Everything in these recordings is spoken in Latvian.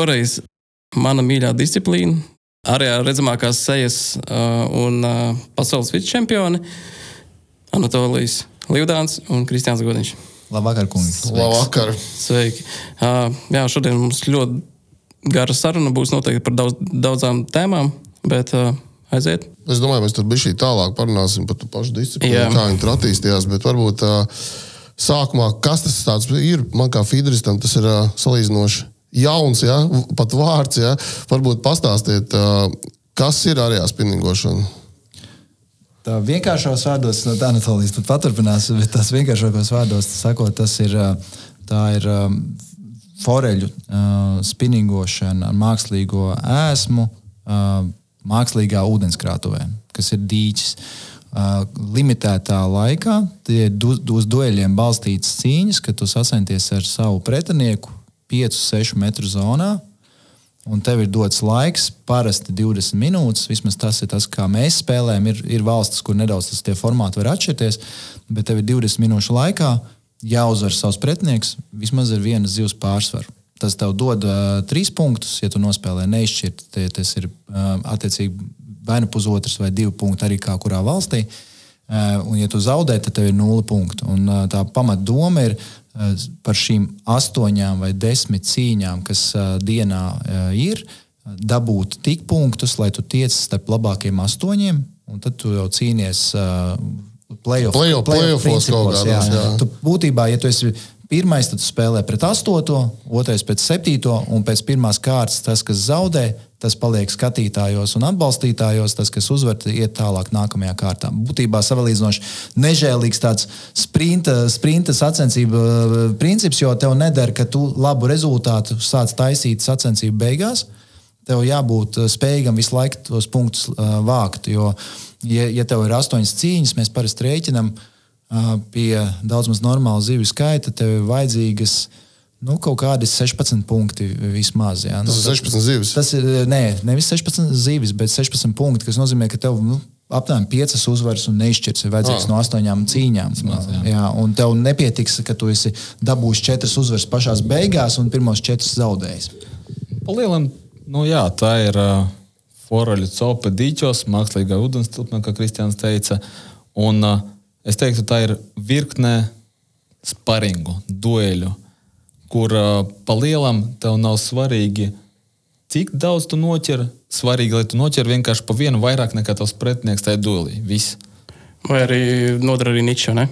šoreiz mana mīļā disciplīna, arī redzamākās sejas uh, un uh, pasaules vicečempioni Anatolijas Livdāns un Kristiāns Godiņš. Labvakar, kungi. Labvakar. Sveiki. Uh, jā, šodien mums ļoti gara saruna būs noteikti par daudz, daudzām tēmām, bet uh, aiziet. Es domāju, mēs tur bija tālāk parunāsim par to pašu disciplīnu, kā viņi tur attīstījās. Bet varbūt uh, sākumā, kas tas ir, man kā fidristam, tas ir uh, salīdzinoši jauns, ja? pat vārds. Ja? Varbūt pastāstiet, kas ir arī spinningošana. Tā vienkāršos vārdos, no tā Anatolijas pat paturpinās, bet tās vienkāršākos vārdos sakot, tas ir, tā ir foreļu uh, spinningošana ar mākslīgo ēsmu, uh, mākslīgā ūdenskrātuvē, kas ir dīķis. Uh, limitētā laikā tie ir uz dueļiem balstītas cīņas, kad tu sacenties ar savu pretinieku 5-6 metru zonā un tev ir dots laiks, parasti 20 minūtes. Vismaz tas ir tas, kā mēs spēlējam. Ir, ir valstis, kur nedaudz tas formāti var atšķirties, bet tev ir 20 minūšu laikā jāuzvar savs pretinieks vismaz ar vienas zivs pārsvaru. Tas tev dod uh, trīs punktus, ja tu nospēlē neizšķirt. Tie, tas ir uh, attiecīgi vai nu pusotrs vai divi punkti arī kā kurā valstī. Uh, un, ja tu zaudē, tad tev ir nulle punkti. Un, uh, tā pamatdoma ir par šīm astoņām vai desmit cīņām, kas uh, dienā uh, ir, dabūt tik punktus, lai tu tiec starp labākajiem astoņiem, un tad tu jau cīnies. Playoff, playoff, playoff principos, jā. Jā. Tu būtībā, ja tu esi pirmais, tad spēlē pret astoto, otrais pret septīto, un pēc pirmās kārtas tas, kas zaudē, tas paliek skatītājos un atbalstītājos, tas, kas uzvar, iet tālāk nākamajā kārtā. Būtībā salīdzinoši nežēlīgs tāds sprinta, sprinta sacensību uh, princips, jo tev nedara, ka tu labu rezultātu sāc taisīt sacensību beigās. Tev jābūt uh, spējīgam visu laiku tos punktus uh, vākt. Jo, ja, ja tev ir astoņas cīņas, mēs parasti rēķinām pie daudz maz normāla zivju skaita, tev ir vajadzīgas nu, kaut kādi 16 punkti vismaz. Jā. Nu, tas ir 16 zivis. Tas ir nē, nevis 16 zivis, bet 16 punkti, kas nozīmē, ka tev. Nu, Aptuveni piecas uzvaras un neizšķirts ir vajadzīgs oh. no astoņām cīņām. Smaz, jā. Jā, un tev nepietiks, ka tu esi dabūjis četras uzvaras pašā beigās un pirmos četrus zaudējis. Palielam, nu jā, tā ir uh, foraļu copa dīķos, mākslīgā ūdens tilpnē, kā Kristians teica. Un, uh, es teiktu, tā ir virkne sparingu, dueļu, kur uh, pa lielam tev nav svarīgi, cik daudz tu noķer. Svarīgi, lai tu noķer vienkārši pa vienu vairāk nekā tavs pretinieks tajā duelī. Viss. Vai arī nodara arī niču, ne?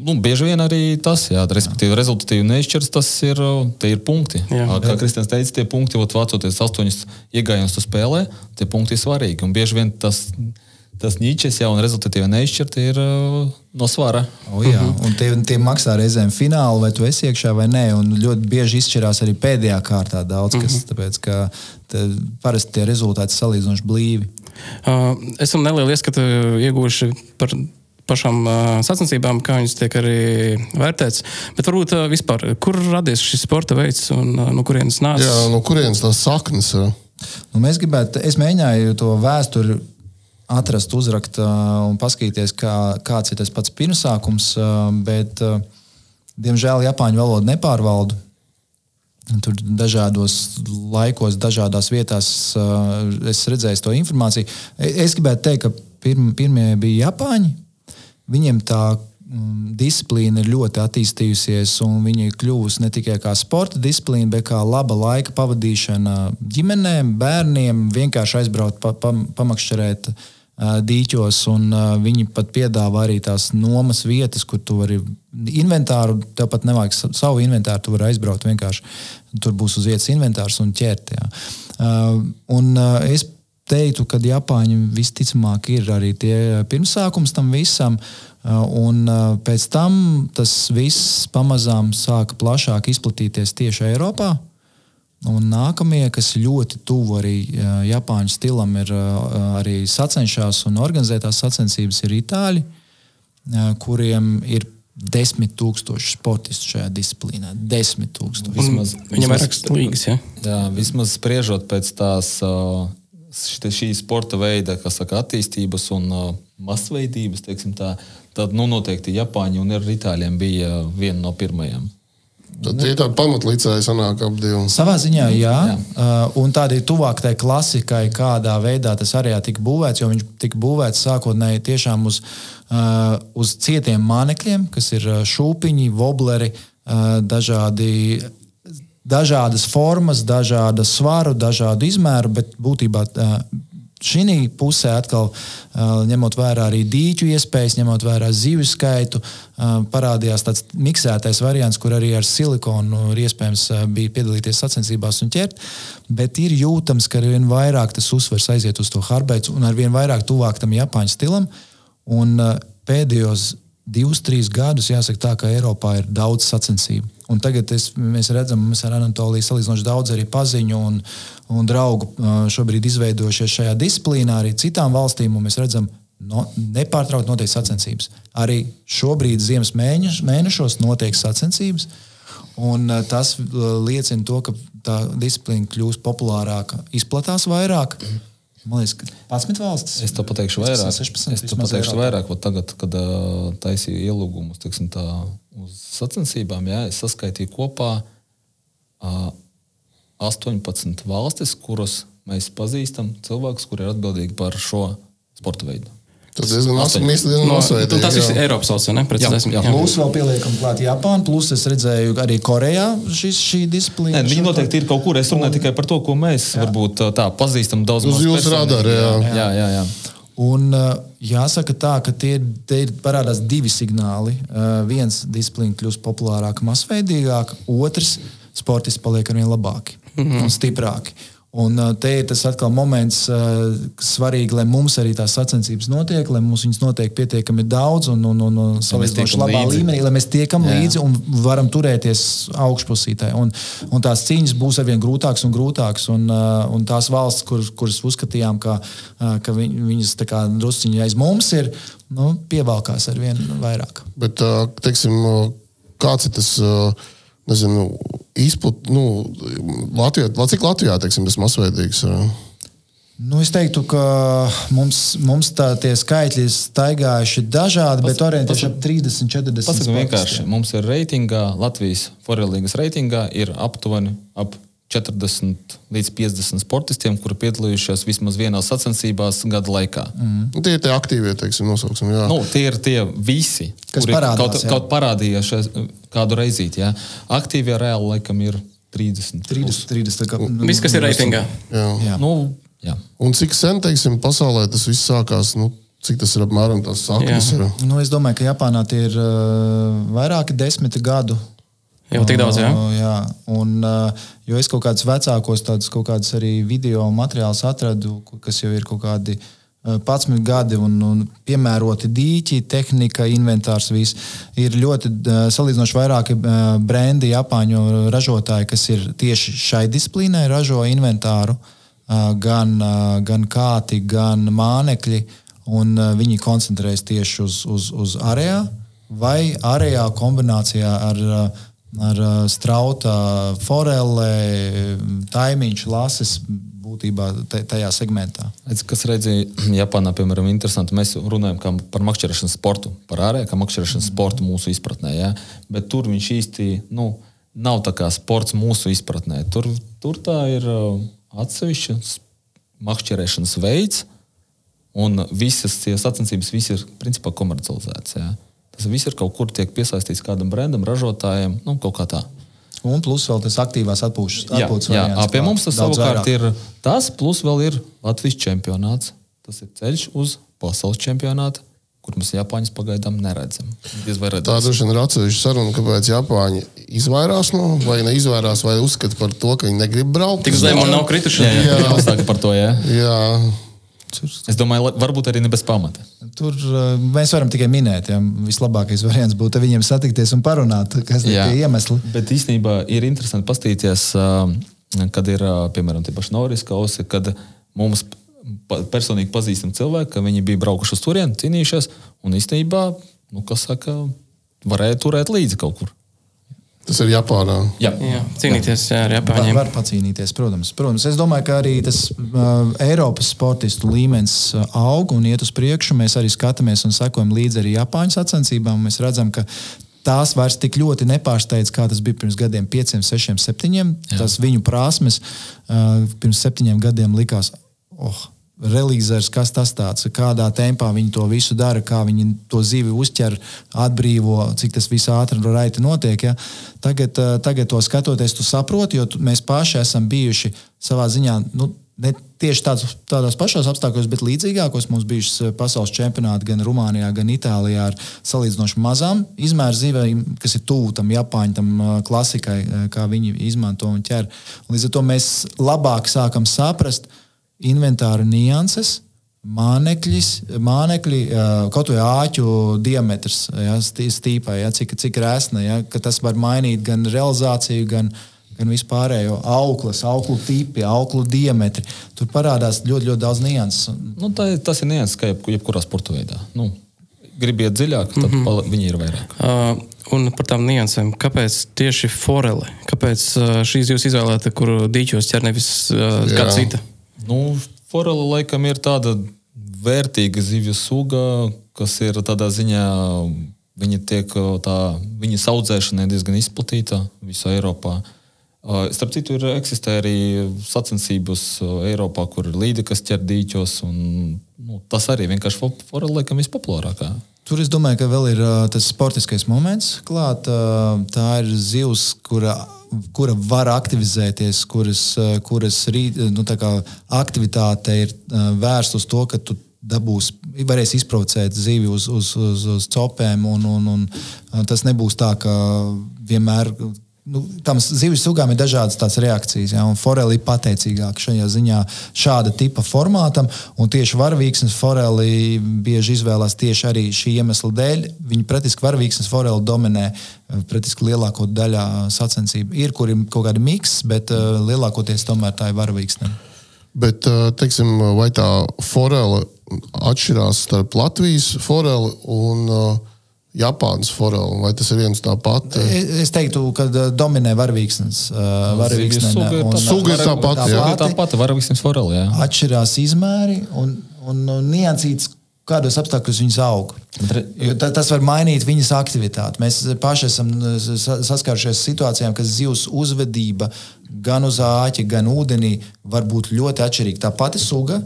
Nu, bieži vien arī tas, jā, respektīvi, rezultātīvi neizšķirs, tas ir, ir punkti. Jā, Kā Kristians teica, tie punkti, ot, vācoties astoņus iegājienus spēlē, tie punkti ir svarīgi. Un bieži vien tas tas niķis jau un rezultatīvi neizšķirti ir uh, no svara. O, jā, mhm. un tie, tie maksā reizēm finālu, vai tu esi iekšā vai nē. Un ļoti bieži izšķirās arī pēdējā kārtā daudz kas, mhm. tāpēc ka te, parasti tie rezultāti salīdzinoši blīvi. Uh, esam nelielu ieskatu ieguvuši par pašām uh, sacensībām, kā viņas tiek arī vērtētas. Bet varbūt uh, vispār, kur radies šis sporta veids un uh, no kurienes nāca? Jā, no kurienes tās saknes ir? Nu, mēs gribētu, es mēģināju to vēsturi atrast, uzrakt un paskatīties, kā, kāds ir tas pats pirmsākums. Bet, diemžēl, Japāņu valodu nepārvaldu. Tur dažādos laikos, dažādās vietās es redzēju to informāciju. Es gribētu teikt, ka pirm, pirmie bija Japāņi. Viņiem tā mm, disciplīna ir ļoti attīstījusies, un viņa ir kļuvusi ne tikai kā sporta disciplīna, bet kā laba laika pavadīšana ģimenēm, bērniem, vienkārši aizbraukt, pa, pa, pamakšķerēt uh, dīķos, un viņi pat piedāvā arī tās nomas vietas, kur tu vari inventāru, tev pat nevajag savu inventāru, tu vari aizbraukt vienkārši. Tur būs uz vietas inventārs un ķert. Jā. Un es teiktu, ka Japāņi visticamāk ir arī tie pirmsākums tam visam. Un pēc tam tas viss pamazām sāka plašāk izplatīties tieši Eiropā. Un nākamie, kas ļoti tuvu arī Japāņu stilam, ir arī sacenšās un organizētās sacensības, ir itāļi, kuriem ir desmit tūkstoši sportistu šajā disciplīnā. Desmit tūkstoši. Vismaz, Viņam ir raksturīgas līgas. Ja? Jā, vismaz spriežot pēc tās šī sporta veida, kas saka, attīstības un masveidības, tā, tad nu, noteikti Japāņi un ar Itāļiem bija viena no pirmajām. Tad tie tādi pamatlicēji sanāk ap divu. Savā ziņā, jā. jā. Uh, un tāda ir tuvāk tai klasikai, kādā veidā tas arī tika būvēts, jo viņš tika būvēts sākotnēji tiešām uz, uh, uz cietiem mānekļiem, kas ir uh, šūpiņi, wobleri, uh, dažādi. Dažādas formas, dažādu svaru, dažādu izmēru, bet būtībā uh, šī pusē atkal ņemot vērā arī dīķu iespējas, ņemot vērā zivju skaitu, parādījās tāds miksētais variants, kur arī ar silikonu ir iespējams bija piedalīties sacensībās un ķert. Bet ir jūtams, ka arvien vairāk tas uzsvers aiziet uz to harbeitu un arvien vairāk tuvāk tam Japāņu stilam. Un pēdējos divus, trīs gadus jāsaka tā, ka Eiropā ir daudz sacensību. Un tagad es, mēs redzam, mēs ar Anatoliju salīdzinoši daudz arī paziņu un, un draugu šobrīd izveidojušies šajā disciplīnā, arī citām valstīm. Mēs redzam, no, nepārtraukti notiek sacensības. Arī šobrīd ziemas mēneš, mēnešos notiek sacensības. Un tas liecina to, ka tā disciplīna kļūst populārāka, izplatās vairāk. Mm. Man liekas, ka 11 valstis. Es to pateikšu vairāk. 16, es to pateikšu vairāk. Tagad, kad uh, taisīju ielūgumus tā, uz sacensībām, jā, es saskaitīju kopā uh, 18 valstis, kuras mēs pazīstam, cilvēkus, kuri ir atbildīgi par šo sporta veidu. Tas diezgan masveidīgi. Tas viss ir Eiropas valsts, ne? Precizēsim. Jā, jā. Plus vēl pieliekam klāt Japānu, plus es redzēju arī Korejā šis, šī disciplīna. Nē, viņi noteikti ir kaut kur. Es runāju un... tikai par to, ko mēs jā. varbūt tā pazīstam daudz Uz jūsu radara, jā. jā. jā, jā, jā. Un jāsaka tā, ka tie, tie parādās divi signāli. Viens disciplīna kļūst populārāka, masveidīgāka, otrs sportisti paliek arvien labāki mm -hmm. un stiprāki. Un te ir tas atkal moments, kas svarīgi, lai mums arī tās sacensības notiek, lai mums viņas notiek pietiekami daudz un, un, un, un salīdzinoši labā līdzi. līmenī, lai mēs tiekam Jā. līdzi un varam turēties augšpusītē. Un, un tās cīņas būs arvien grūtākas un grūtākas. Un, un tās valsts, kur, kuras uzskatījām, ka, ka viņas drusciņi aiz mums ir, nu, pievalkās arvien vairāk. Bet, teiksim, kāds ir tas? Nezinu, izplat, nu, Latvijā, cik Latvijā teiksim, tas masveidīgs? Nu, es teiktu, ka mums, mums tā, tie skaitļi ir staigājuši dažādi, Pas, bet orientēties ap 30, 40. Pasakām vienkārši, mums ir reitingā, Latvijas Forelīgas reitingā ir aptuveni ap 40 līdz 50 sportistiem, kuri piedalījušies vismaz vienā sacensībās gada laikā. Mm. Tie ir tie aktīvie, teiksim, nosauksim. Jā. Nu, tie ir tie visi, kas parādās, kaut, jā. kaut parādījušies kādu reizīti. Jā. Aktīvie reāli laikam ir 30. 30, 30 kā, nu, Viss, kas ir reitingā. Jā. Jā. Nu, jā. Un cik sen, teiksim, pasaulē tas viss sākās? Nu, Cik tas ir apmēram tās saknes? Nu, es domāju, ka Japānā tie ir uh, vairāki desmit gadu Jau tik daudz, jā. Jā. Un, jo es kaut kādus vecākos, tādus kaut kādus arī video materiālus atradu, kas jau ir kaut kādi. 11 uh, gadi un, un piemēroti dīķi, tehnika, inventārs. Viss. Ir ļoti salīdzinoši vairāki brendi, Japāņu ražotāji, kas ir tieši šai disciplīnai, ražo inventāru, gan, gan kāti, gan mānekļi. Viņi koncentrējas tieši uz, uz, uz arējā vai arējā kombinācijā ar uh, ar uh, strauta, forelē, taimiņš, lasis būtībā tajā segmentā. Redz, kas redzēja Japānā, piemēram, interesanti. Mēs runājam par makšķerēšanas sportu, par ārēju, kā makšķerēšanas sportu mūsu izpratnē. Ja? Bet tur viņš īsti nu, nav tā kā sports mūsu izpratnē. Tur, tur tā ir uh, atsevišķa makšķerēšanas veids, un visas sacensības visi ir principā komercializētas. Ja? Tas viss ir kaut kur tiek piesaistīts kādam brendam, ražotājiem, nu, kaut kā tā. Un plus vēl tas aktīvās atpūtas. Jā, jā variants, pie mums tas savukārt vairāk. ir tas, plus vēl ir Latvijas čempionāts. Tas ir ceļš uz pasaules čempionātu, kur mēs Japāņus pagaidām neredzam. Tā droši vien ir atsevišķa saruna, kāpēc Japāņi izvairās no, vai neizvairās, vai uzskata par to, ka viņi negrib braukt. Tik zem un nav krituši. Jā, jā, jā. jā. par to. Jā. jā. Es domāju, varbūt arī ne bez pamata. Tur uh, mēs varam tikai minēt, ja vislabākais variants būtu viņiem satikties un parunāt, kas ir tie iemesli. Bet īstenībā ir interesanti paskatīties, uh, kad ir uh, piemēram tie paši Norris kausi, kad mums personīgi pazīstami cilvēki, ka viņi bija braukuši uz turieni, cīnījušies un īstenībā, nu, kas saka, varēja turēt līdzi kaut kur. Tas ir Japānā. Jā, jā cīnīties jā, ar Japāņiem. Var, var pacīnīties, protams. protams. Es domāju, ka arī tas uh, Eiropas sportistu līmenis uh, aug un iet uz priekšu. Mēs arī skatāmies un sekojam līdzi arī Japāņu sacensībām. Mēs redzam, ka tās vairs tik ļoti nepārsteidz, kā tas bija pirms gadiem, pieciem, sešiem, septiņiem. Tas viņu prasmes uh, pirms septiņiem gadiem likās, oh, relīzers, kas tas tāds, kādā tempā viņi to visu dara, kā viņi to zivi uzķer, atbrīvo, cik tas viss ātri un raiti notiek. Ja? Tagad, uh, tagad to skatoties, tu saproti, jo tu, mēs paši esam bijuši savā ziņā. Nu, ne tieši tāds, tādos pašos apstākļos, bet līdzīgākos mums bijušas pasaules čempionāti gan Rumānijā, gan Itālijā ar salīdzinoši mazām izmēru zivīm, kas ir tuvu tam Japāņu tam klasikai, kā viņi izmanto un ķer. Līdz ar to mēs labāk sākam saprast inventāru nianses. Mānekļis, mānekļi, kaut vai āķu diametrs, ja, stīpai, ja, cik, cik resna, ja, ka tas var mainīt gan realizāciju, gan, gan vispārējo auklas, auklu tipi, auklu diametri. Tur parādās ļoti, ļoti daudz nianses. Nu, tā, tas ir nianses, kā jeb, jebkurā sporta veidā. Nu, gribiet dziļāk, tad mm -hmm. viņi ir vairāk. Uh, un par tām niansēm, kāpēc tieši forele? Kāpēc uh, šīs jūs izvēlēta, kur dīķos ķer nevis uh, kāda cita? Nu, forele laikam ir tāda vērtīga zivju suga, kas ir tādā ziņā. Viņa tiek tā, viņas audzēšana ir diezgan izplatīta visā Eiropā. Starp citu, ir eksistē arī sacensības Eiropā, kur ir līde, kas ķer dīķos. Un, nu, tas arī vienkārši forela laikam vispopulārākā. Tur es domāju, ka vēl ir tas sportiskais moments klāt. Tā ir zivs, kura, kura var aktivizēties, kuras, uh, kuras rīt, nu, aktivitāte ir uh, vērsta uz to, ka tu dabūs, varēs izprovocēt zivi uz, uz, uz, uz copēm. Un, un, un tas nebūs tā, ka vienmēr nu, tam zivju sugām ir dažādas tās reakcijas. Ja, foreli ir pateicīgāka šajā ziņā šāda tipa formātam. Tieši varavīksnes foreli bieži izvēlās tieši arī šī iemesla dēļ. Viņi praktiski varavīksnes foreli dominē eh, praktiski lielāko daļu sacensību. Ir, kur ir kaut kāda miks, bet uh, lielākoties tomēr tā ir varavīksne. Bet, eh, teiksim, vai tā forele atšķirās starp Latvijas foreli un uh, Japānas forela, vai tas ir viens tā pati? Es teiktu, ka uh, dominē varavīksnes. Uh, varavīksne un suga ir tā pati. Tā pati, tā pati varavīksnes forela, jā. Atšķirās izmēri un, un, un niansīts, kādos apstākļos viņas aug. Tas var mainīt viņas aktivitāti. Mēs paši esam uh, saskārušies situācijām, ka zivs uzvedība gan uz āķa, gan ūdenī var būt ļoti atšķirīga. Tā pati suga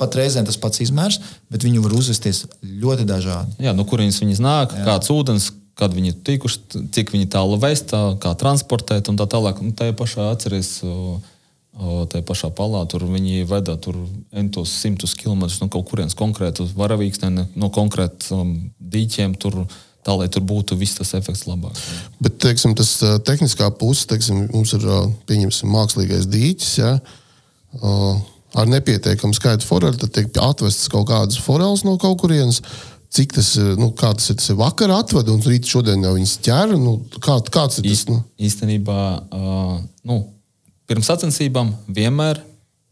pat reizēm tas pats izmērs, bet viņi var uzvesties ļoti dažādi. Jā, no kurienes viņas nāk, Jā. kāds ūdens, kad viņi ir tikuši, cik viņi tālu vestā, kā transportēt un tā tālāk. Un tajā pašā atceries. Tajā pašā palā tur viņi veda tur entos simtus kilometrus no kaut kurienes konkrētu varavīksni, no konkrētiem dīķiem. Tur, tā, lai tur būtu viss tas efekts labāk. Bet, teiksim, tas tehniskā puse, teiksim, mums ir pieņemsim mākslīgais dīķis. Ja? Uh, ar nepietiekamu skaitu foreli, tad tiek atvestas kaut kādas foreles no kaut kurienes. Cik tas, nu, tas ir? Tas ir vakar atveda, un rīt šodien jau viņas ķer. Nu, kā, kāds ir tas? Nu? Īstenībā, uh, nu, pirms sacensībām vienmēr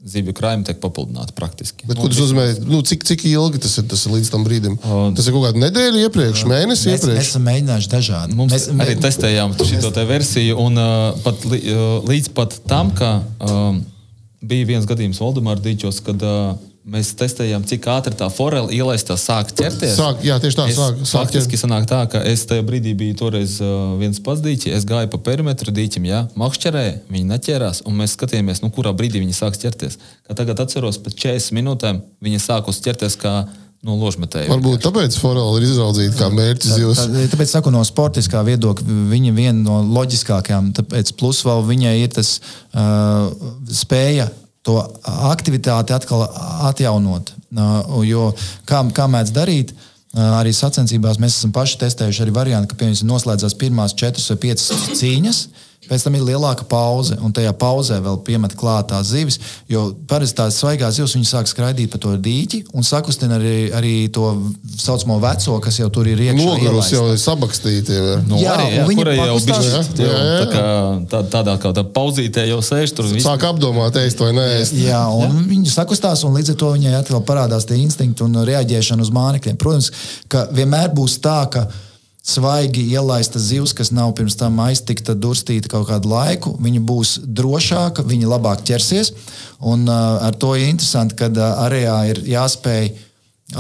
zivju krājumi tiek papildināti praktiski. Bet, ko tas nozīmē? Nu, cik, cik ilgi tas ir, tas ir līdz tam brīdim? Uh, tas ir kaut kāda nedēļa iepriekš, mēnesis mēs, iepriekš. Mēs esam mēģinājuši dažādi. Mums mēs arī mēs... testējām šo versiju, un uh, pat, uh, līdz pat tam, ka. Uh, bija viens gadījums Valdemāra Dīķos, kad uh, mēs testējām, cik ātri tā forela ielaistā sāk ķerties. Sāk, jā, tieši tā, es, sāk, sāk faktiski sanāk tā, ka es tajā brīdī biju toreiz uh, viens pats dīķis, es gāju pa perimetru dīķim, jā, makšķerē, viņi neķērās, un mēs skatījāmies, nu, kurā brīdī viņi sāks ķerties. Kā tagad atceros, pēc 40 minūtēm viņi sākus ķerties kā no ložmetēja. Varbūt tāpēc forela ir izraudzīta kā mērķis. Tā, tā, tāpēc, saku, no sportiskā viedokļa, viņa viena no loģiskākajām, tāpēc plus vēl viņai ir tas uh, spēja to aktivitāti atkal atjaunot. Uh, jo kā, kā mēdz darīt? Uh, arī sacensībās mēs esam paši testējuši arī variantu, ka, piemēram, noslēdzās pirmās četras vai piecas cīņas. Pēc tam ir lielāka pauze, un tajā pauzē vēl piemet klāt tās zivis. Jo parasti tās svaigās zivis sāk skraidīt pa to dīķi un sakustina arī, arī to saucamo veco, kas jau tur ir iekšā. Nogarus jau ir sabakstīti. Jau. Nu, jā, arī, jā, viņi jau bija jā, jā, jā. Tā kā, tā, tādā kā tā pauzītē jau sēž tur. Sāk apdomāt, ēst vai nē. Jā, un jā. viņi sakustās, un līdz ar to viņai atkal parādās tie instinkti un reaģēšana uz mānekļiem. Protams, ka vienmēr būs tā, ka svaigi ielaista zivs, kas nav pirms tam aiztikta, durstīta kaut kādu laiku, viņa būs drošāka, viņa labāk ķersies. Un, uh, ar to ir interesanti, ka uh, arējā ir jāspēj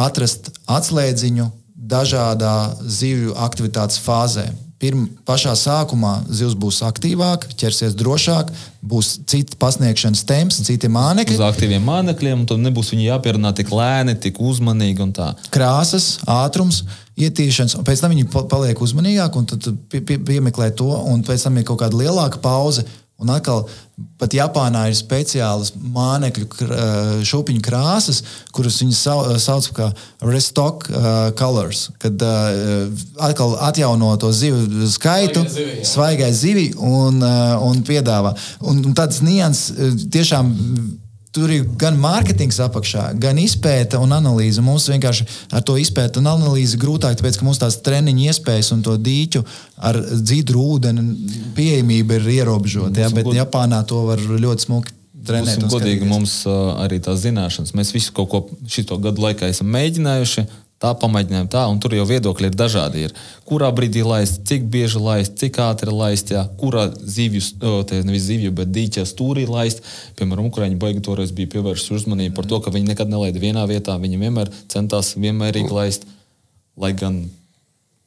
atrast atslēdziņu dažādā zivju aktivitātes fāzē. Pirm, pašā sākumā zivs būs aktīvāk, ķersies drošāk, būs cits pasniegšanas temps, citi mānekļi. Uz aktīviem mānekļiem, tad nebūs jāpierunā tik lēni, tik uzmanīgi un tā. Krāsas, ātrums, ietīšanas, un pēc tam viņi pa- paliek uzmanīgāki, un pie, pie, piemeklē to, un pēc tam ir kaut kāda lielāka pauze. Un atkal, pat Japānā ir speciālas mānekļu eh, šūpiņu krāsas, kuras viņi sau, sauc par restock uh, colors, kad atkal atjauno to zivju skaitu, Svaigai zivi, un, un piedāvā. Un, un tāds nians uh, tiešām. Tur ir gan mārketings apakšā, gan izpēta un analīze. Mums vienkārši ar to izpēti un analīzi grūtāk, tāpēc ka mums tās treniņa iespējas un to dīķu ar dzīvu ūdeni pieejamība ir ierobežota. Ja, bet Japānā to var ļoti smuki trenēt. Godīgi, mums arī tās zināšanas. Mēs visu kaut ko šito gadu laikā esam mēģinājuši. Tā pamēģinājām, tā, un tur jau viedokļi ir dažādi. Ir. Kurā brīdī laist, cik bieži laist, cik ātri laist, jā, kurā zivju, nevis zivju, bet dīķa stūrī laist. Piemēram, Ukrāņi baigi toreiz bija pievērsuši uzmanību par to, ka viņi nekad nelaida vienā vietā. Viņi vienmēr centās vienmērīgi laist, lai gan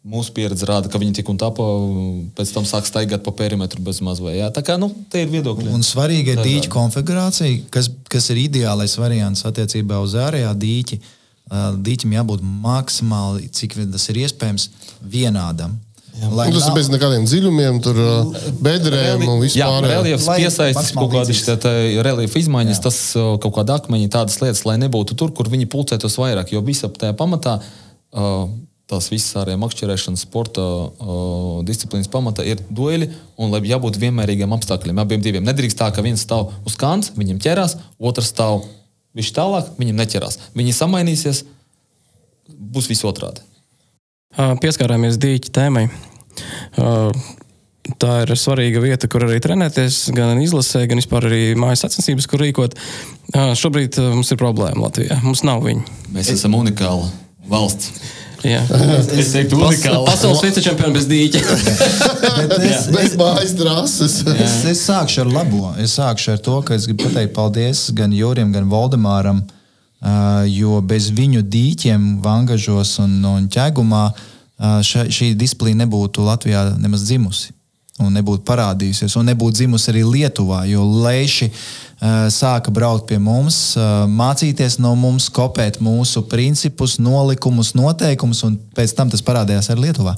mūsu pieredze rāda, ka viņi tik un tā pēc tam sāk staigāt pa perimetru bez mazvai. Jā. Tā kā, nu, te ir viedokļi. Un svarīga ir dīķa konfigurācija, kas, kas ir ideālais variants attiecībā uz ārējā dīķi. Uh, Dīķim jābūt maksimāli, cik vien tas ir iespējams, vienādam. Lai Un tas ir bez nekādiem dziļumiem, tur bedrēm un Jā, vispār. reliefs Lai piesaistīs kaut kādas reliefa izmaiņas, tas uh, kaut kāda akmeņa, tādas lietas, lai nebūtu tur, kur viņi pulcētos vairāk. Jo visā tajā pamatā uh, tās visas ārējā makšķerēšanas, sporta uh, disciplīnas pamatā ir dueli un lai jābūt vienmērīgiem apstākļiem. Abiem diviem nedrīkst tā, ka viens stāv uz kants, viņam ķerās, otrs stāv viņš tālāk, viņam neķerās. Viņi samainīsies, būs viss otrādi. Pieskārāmies dīķa tēmai. Tā ir svarīga vieta, kur arī trenēties, gan izlasē, gan vispār arī mājas sacensības, kur rīkot. Šobrīd mums ir problēma Latvijā. Mums nav viņu. Mēs esam unikāla valsts. Jā. Es teiktu, unikāla. pasaules vicečempions bez dīķa. Bet es, Bez mājas drāses. Es, es sākšu ar labo. Es sākšu ar to, ka es gribu pateikt paldies gan Jurim, gan Valdemāram, jo bez viņu dīķiem, vangažos un, un ķēgumā ša, šī disciplīna nebūtu Latvijā nemaz dzimusi. Un nebūtu parādījusies, un nebūtu dzimusi arī Lietuvā, jo leiši uh, sāka braukt pie mums, uh, mācīties no mums, kopēt mūsu principus, nolikumus, noteikumus, un pēc tam tas parādījās arī Lietuvā.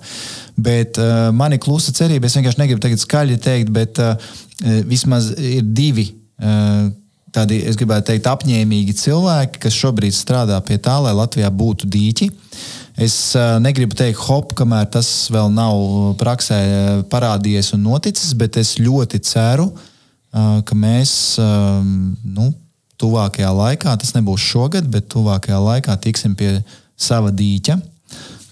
Bet uh, man ir klusa cerība, es vienkārši negribu tagad skaļi teikt, bet vismaz ir divi. Tādi, es gribētu teikt, apņēmīgi cilvēki, kas šobrīd strādā pie tā, lai Latvijā būtu dīķi. Es negribu teikt, hop, kamēr tas vēl nav praksē parādījies un noticis, bet es ļoti ceru, uh, ka mēs um, nu, tuvākajā laikā, tas nebūs šogad, bet tuvākajā laikā tiksim pie sava dīķa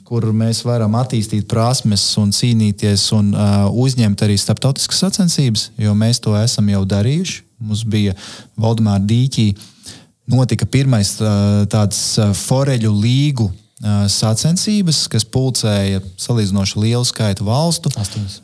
kur mēs varam attīstīt prasmes un cīnīties un uh, uzņemt arī starptautiskas sacensības, jo mēs to esam jau darījuši. Mums bija Valdemāra dīķī, notika pirmais uh, tāds foreļu līgu uh, sacensības, kas pulcēja salīdzinoši lielu skaitu valstu. Astoņas.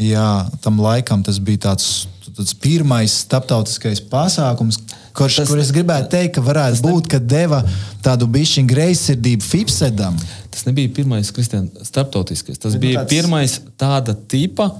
Jā, tam laikam tas bija tāds, tāds pirmais starptautiskais pasākums, kurš, Tas- kur es gribētu teikt, ka varētu būt, ka deva tādu bišķiņu greizsirdību Fipsedam. Tas nebija pirmais Kristian, starptautiskais. Tas Bet, nu, bija tāds- pirmais tāda tipa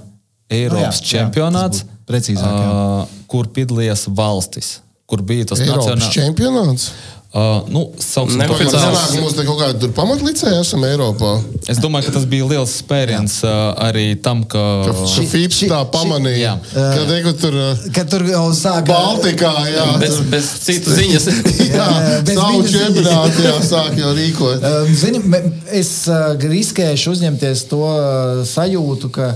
Eiropas Nu jā, jā, čempionāts, būtu precīzāk, jā. ā, kur piedalījās valstis. Kur bija tas Eiropas nacionālais čempionāts. Uh, nu, sauksim, Ne- to- Kāpēc Oficiāls. sanāk, mums te kaut kāda tur pamatlicēja esam Eiropā? es domāju, ka tas bija liels spēriens uh, arī tam, ka. Ka Šī- FIPS šī- tā pamanīja. Ka te, kur tur uh, Kad tur jau sāka Baltikā, jā, Bez, bez citu ziņas. jā, bez savu čempionātu jā, sāk jau rīkot. Um, Zini, es uh, riskēšu uzņemties to uh, sajūtu, ka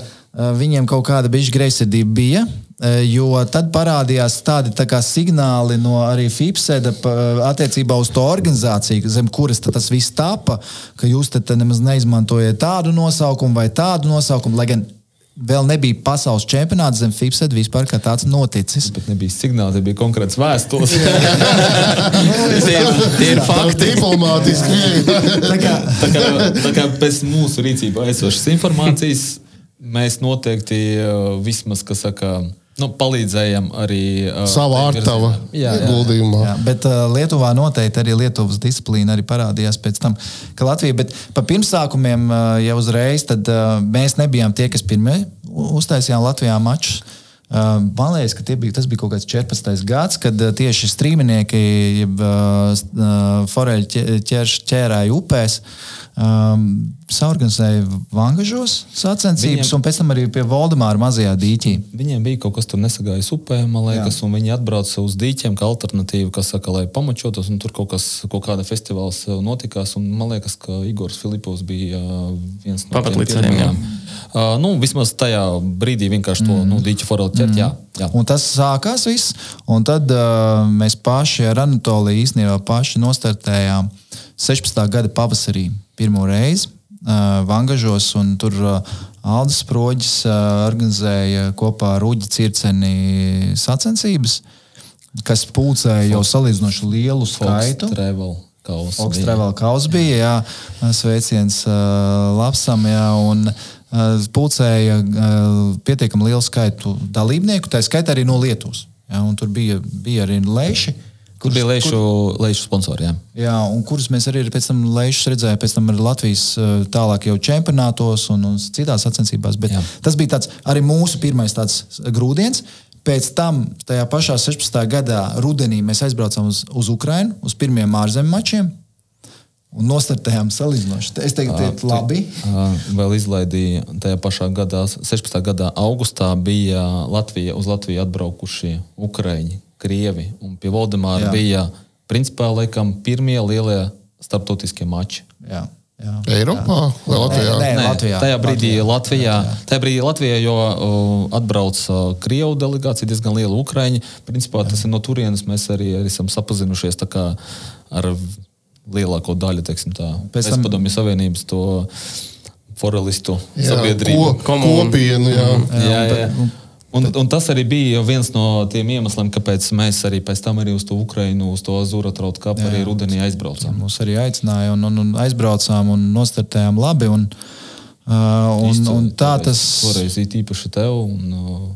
viņiem kaut kāda bijusi greizsirdība bija. Uh, Jo tad parādījās tādi tā signāli no arī FIPSEDA pa- attiecībā uz to organizāciju, zem kuras tas viss tapa, ka jūs te te nemaz neizmantojat tādu nosaukumu vai tādu nosaukumu, lai gan vēl nebija pasaules čempionāts zem FIPSEDA vispār kā tāds noticis. Bet nebija signāls, tie bija konkrēts vēstules. Tie ir, tie ir Tā fakti. diplomātiski. Tā kā, tā, kā, tā kā bez mūsu rīcībā esošas informācijas mēs noteikti vismaz, kas saka, nu, palīdzējām arī uh, Savā ārtava virzienā. Jā, jā. ieguldījumā. Bet uh, Lietuvā noteikti arī Lietuvas disciplīna arī parādījās pēc tam, ka Latvija, bet pa pirmsākumiem uh, jau uzreiz, tad uh, mēs nebijām tie, kas pirmie uztaisījām Latvijā mačus. Uh, man liekas, ka bija, tas bija kaut kāds 14. gads, kad uh, tieši strīminieki, jeb uh, uh, foreļi ķērš, ķērāja upēs, um, saorganizēja vangažos sacensības, Viņiem- un pēc tam arī pie Voldemāra mazajā dīķī. Viņiem bija kaut kas tur nesagājis upē, man liekas, un viņi atbrauca uz dīķiem kā alternatīvu, kas saka, lai pamačotos, un tur kaut kas, kaut kāda festivāls uh, notikās, un man liekas, ka Igors Filipovs bija uh, viens no Pamatlīdzekļiem, jā. Uh, nu, vismaz tajā brīdī vienkārši to nu, dīķu forelu ķert, jā. jā. Un tas sākās viss, un tad uh, mēs paši ar Anatoliju īstenībā paši nostartējām 16. gada pavasarī pirmo reizi Vangažos, un tur uh, Aldis Sproģis uh, organizēja kopā ar Uģi Circeni sacensības, kas pulcēja jau salīdzinoši lielu skaitu. Fox Travel. Kaus bija. Jā, sveiciens uh, Lapsam, jā, un uh, pulcēja uh, pietiekami lielu skaitu dalībnieku, tā skaitā arī no Lietuvas. Jā, un tur bija, bija arī leši. Kur bija Leišu, Leišu sponsori, jā. Jā, un kurus mēs arī pēc tam lēšus redzējām, pēc tam arī Latvijas uh, tālāk jau čempionātos un, un citās sacensībās. Bet Jā. tas bija tāds, arī mūsu pirmais tāds grūdienis. Pēc tam, tajā pašā 16. gadā, rudenī mēs aizbraucām uz, uz Ukrajinu, uz pirmiem ārzemju mačiem un nostartējām salīdzinoši. Es teiktu, tie ir labi. Vēl izlaidīja tajā pašā gadā, 16. gadā, augustā bija Latvija, uz Latviju atbraukušie Ukrāņi, Krievi. Un pie Valdemāra Jā. bija principā laikam pirmie lielie starptautiskie mači. Jā, jā. Eiropā vai Latvijā? Nē, nē. Latvijā. Tajā brīdī Latvijā. Latvijā, Latvijā. Tajā brīdī Latvijā jo uh, atbrauc uh, Krievu delegācija, diezgan liela Ukraiņa. Principā tas ir no turienes mēs arī, arī esam sapazinušies tā kā ar lielāko daļu, teiksim tā, Pēc tam- padomju savienības to forelistu Jā, sabiedrību. ko- Kopienu, jā. Jā, jā. Un, un tas arī bija viens no tiem iemesliem, kāpēc mēs arī pēc tam arī uz to Ukrajinu, uz to Azura trautu kapu arī rudenī aizbraucām. Mūs arī aicināja, un, un, un aizbraucām un nostartējām labi. Un, uh, un, un tā tas Toreiz īpaši tev. Un, uh,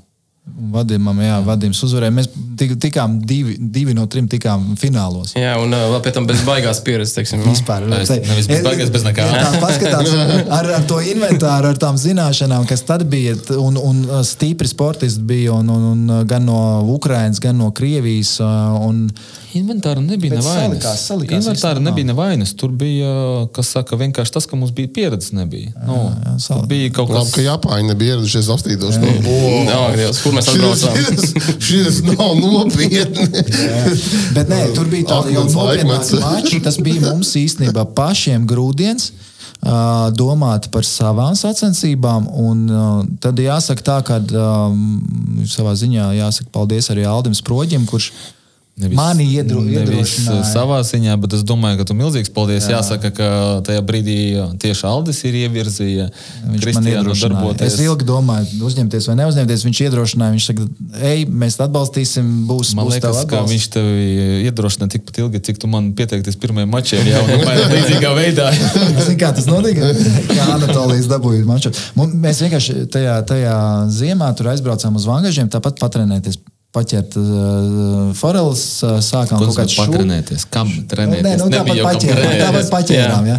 vadījumam, jā, vadījums uzvarēja. Mēs tik, tikām divi, divi no trim tikām finālos. Jā, un uh, vēl pēc tam bez baigās pieredzes, teiksim. Vispār, nevis bez baigas, bez nekā. Ja tā paskatās ar, ar to inventāru, ar tām zināšanām, kas tad bija, un, un uh, stipri sportisti bija, un, un, un uh, gan no Ukrainas, gan no Krievijas. Un, Inventāra nebija nevainas. salikās, salikās Inventāra viss nebija nevainas. Tur bija, kas saka, vienkārši tas, ka mums bija pieredze. Nebija. Nu, jā, salikās. bija kaut kas ka Japāņi nebija ieradušies apstītos. No, Jā, Dievs, kur mēs atbraucām? Šis nav nopietni. Bet nē, tur bija tāda jau laikmets. mača. Tas bija mums īstenībā pašiem grūdienis. Domāt par savām sacensībām, un ā, tad jāsaka tā, ka um, savā ziņā jāsaka paldies arī Aldim Sproģim, kurš Nevis, mani iedro, nevis iedrošināja. savā ziņā, bet es domāju, ka tu milzīgs paldies. Jā. Jāsaka, ka tajā brīdī tieši Aldis ir ievirzīja Viņš man iedrošināja. Es ilgi domāju, uzņemties vai neuzņemties. Viņš iedrošināja. Viņš saka, ej, mēs atbalstīsim, būs, Man būs liekas, ka viņš tevi iedrošina tikpat ilgi, cik tu man pieteikties pirmajam mačam. Jā, un apmēram līdzīgā veidā. Zini, kā tas notika? Kā Anatolijas dabūja maču. Mēs vienkārši tajā, tajā ziemā tur aizbraucām uz Vangažiem, tāpat patrenēties. Paķert uh, foreles, uh, sākām Ko kaut tas kādas nozīmē patrenēties? Kam trenēties? Nē, nu, tāpat paķērām, trenēties. tāpat paķērām, ja.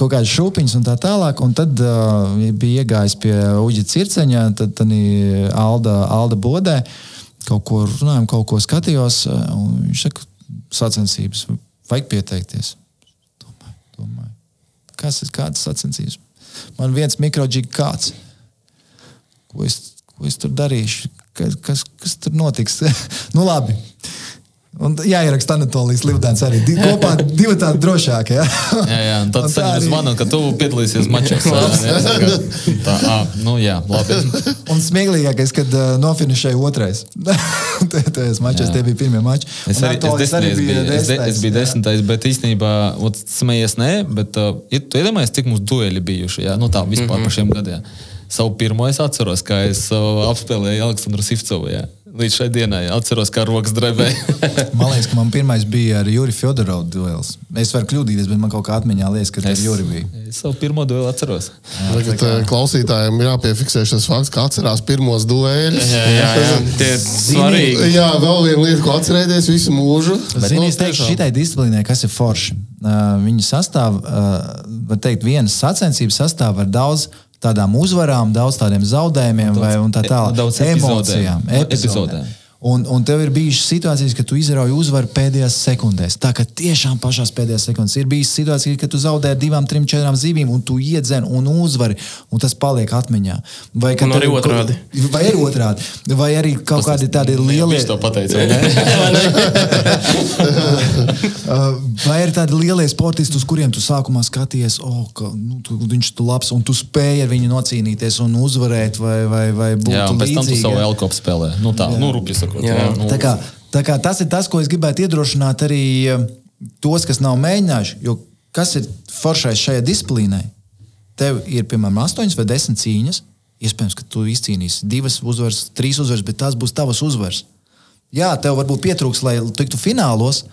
kaut kādas šūpiņas un tā tālāk. Un tad uh, bija iegājis pie Uģa Circeņa, tad tad Alda, Alda Bodē. Kaut ko runājām, kaut ko skatījos. Viņš saka, sacensības, vajag pieteikties. Domāju, domāju. Kas ir kādas sacensības? Man viens mikroģīgi kāds. Ko es, ko es tur darīšu? Kas, kas, kas tur notiks? nu, labi. Un jāieraksta Anatolijas Livdēns arī. Di, kopā divi tādi drošākie. Ja? Jā, jā, un tad Un tā saņem arī- zvanu, ka tu piedalīsies mačos. Tā, ā, nu jā, labi. Un smieklīgākais, kad uh, nofinišēja otrais. Tajos mačos Jā. tie bija pirmie mači. Es arī, es desmitais biju, es, de, es biju desmitais, bet īstenībā, ot, smējies, nē, bet uh, tu iedomājies, cik mums dueli bijuši, jā, nu tā vispār par šiem gadiem. Savu pirmo es atceros, kā es uh, apspēlēju Aleksandru Sivcovu, jā. Līdz šai dienai atceros, kā rokas drebēja. Man liekas, ka man pirmais bija ar Juriju Fjodorovu duels. Es varu kļūdīties, bet man kaut kā atmiņā liekas, ka tas ir Jurija. bija. Es savu pirmo duelu atceros. Tagad eh, klausītājiem jāpiefiksē šis fakts, ka atcerās pirmos dueļus. Jā, jā, jā. Tie ir svarīgi. Jā, vēl viena lieta, ko atcerēties visu mūžu. Zini, es teikšu, šitai disciplīnai, kas ir forši. Uh, viņa sastāv, uh, var teikt, vienas sacensības sastāv ar daudz tādām uzvarām, daudz tādiem zaudējumiem vai un tā tālāk. Daudz emocijām, epizodēm. epizodēm. Un, un tev ir bijušas situācijas, kad tu izrauj uzvaru pēdējās sekundēs. Tā kā tiešām pašās pēdējās sekundēs ir bijusi situācija, kad tu zaudē ar divām, trim, četrām zivīm, un tu iedzen un uzvari, un tas paliek atmiņā. Vai Un arī tev- otrādi. Vai arī otrādi. Vai arī kaut kādi tādi lieli. Viņš to vai ne? Uh, Vai ir tādi lielie sportisti, uz kuriem tu sākumā skaties, oh, ka nu, tu, viņš ir labs, un tu spēj ar viņu nocīnīties un uzvarēt, vai, vai, vai būt Jā, un pēc tam tu līdzīgi, savu elkopu spēlē. Nu tā, nu rupi sakot. Jā. Jā, nu, Tā kā, tā kā tas ir tas, ko es gribētu iedrošināt arī eh, tos, kas nav mēģinājuši. Jo kas ir foršais šajā disciplīnā? Tev ir piemēram 8 vai 10 cīņas. Iespējams, ka tu izcīnīsi divas uzvaras, trīs uzvaras, bet tās būs tavas uzvaras. Jā, tev varbūt pietrūks, lai tiktu finālos,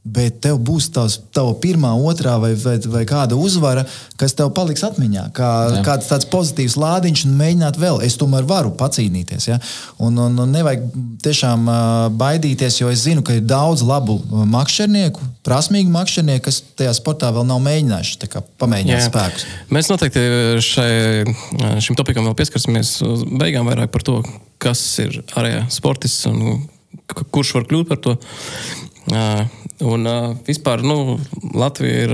bet tev būs tavs, tava pirmā, otrā vai, vai, vai kāda uzvara, kas tev paliks atmiņā. Kā, Jā. kāds tāds pozitīvs lādiņš, un mēģināt vēl. Es tomēr varu pacīnīties. Ja? Un, un, un nevajag tiešām ā, baidīties, jo es zinu, ka ir daudz labu makšķernieku, prasmīgu makšķernieku, kas tajā sportā vēl nav mēģinājuši pamēģināt Jā. spēkus. Mēs noteikti šai, šim topikam vēl pieskarsimies beigām vairāk par to, kas ir ārējā sportists un kurš var kļūt par to. Un vispār nu, Latvija ir,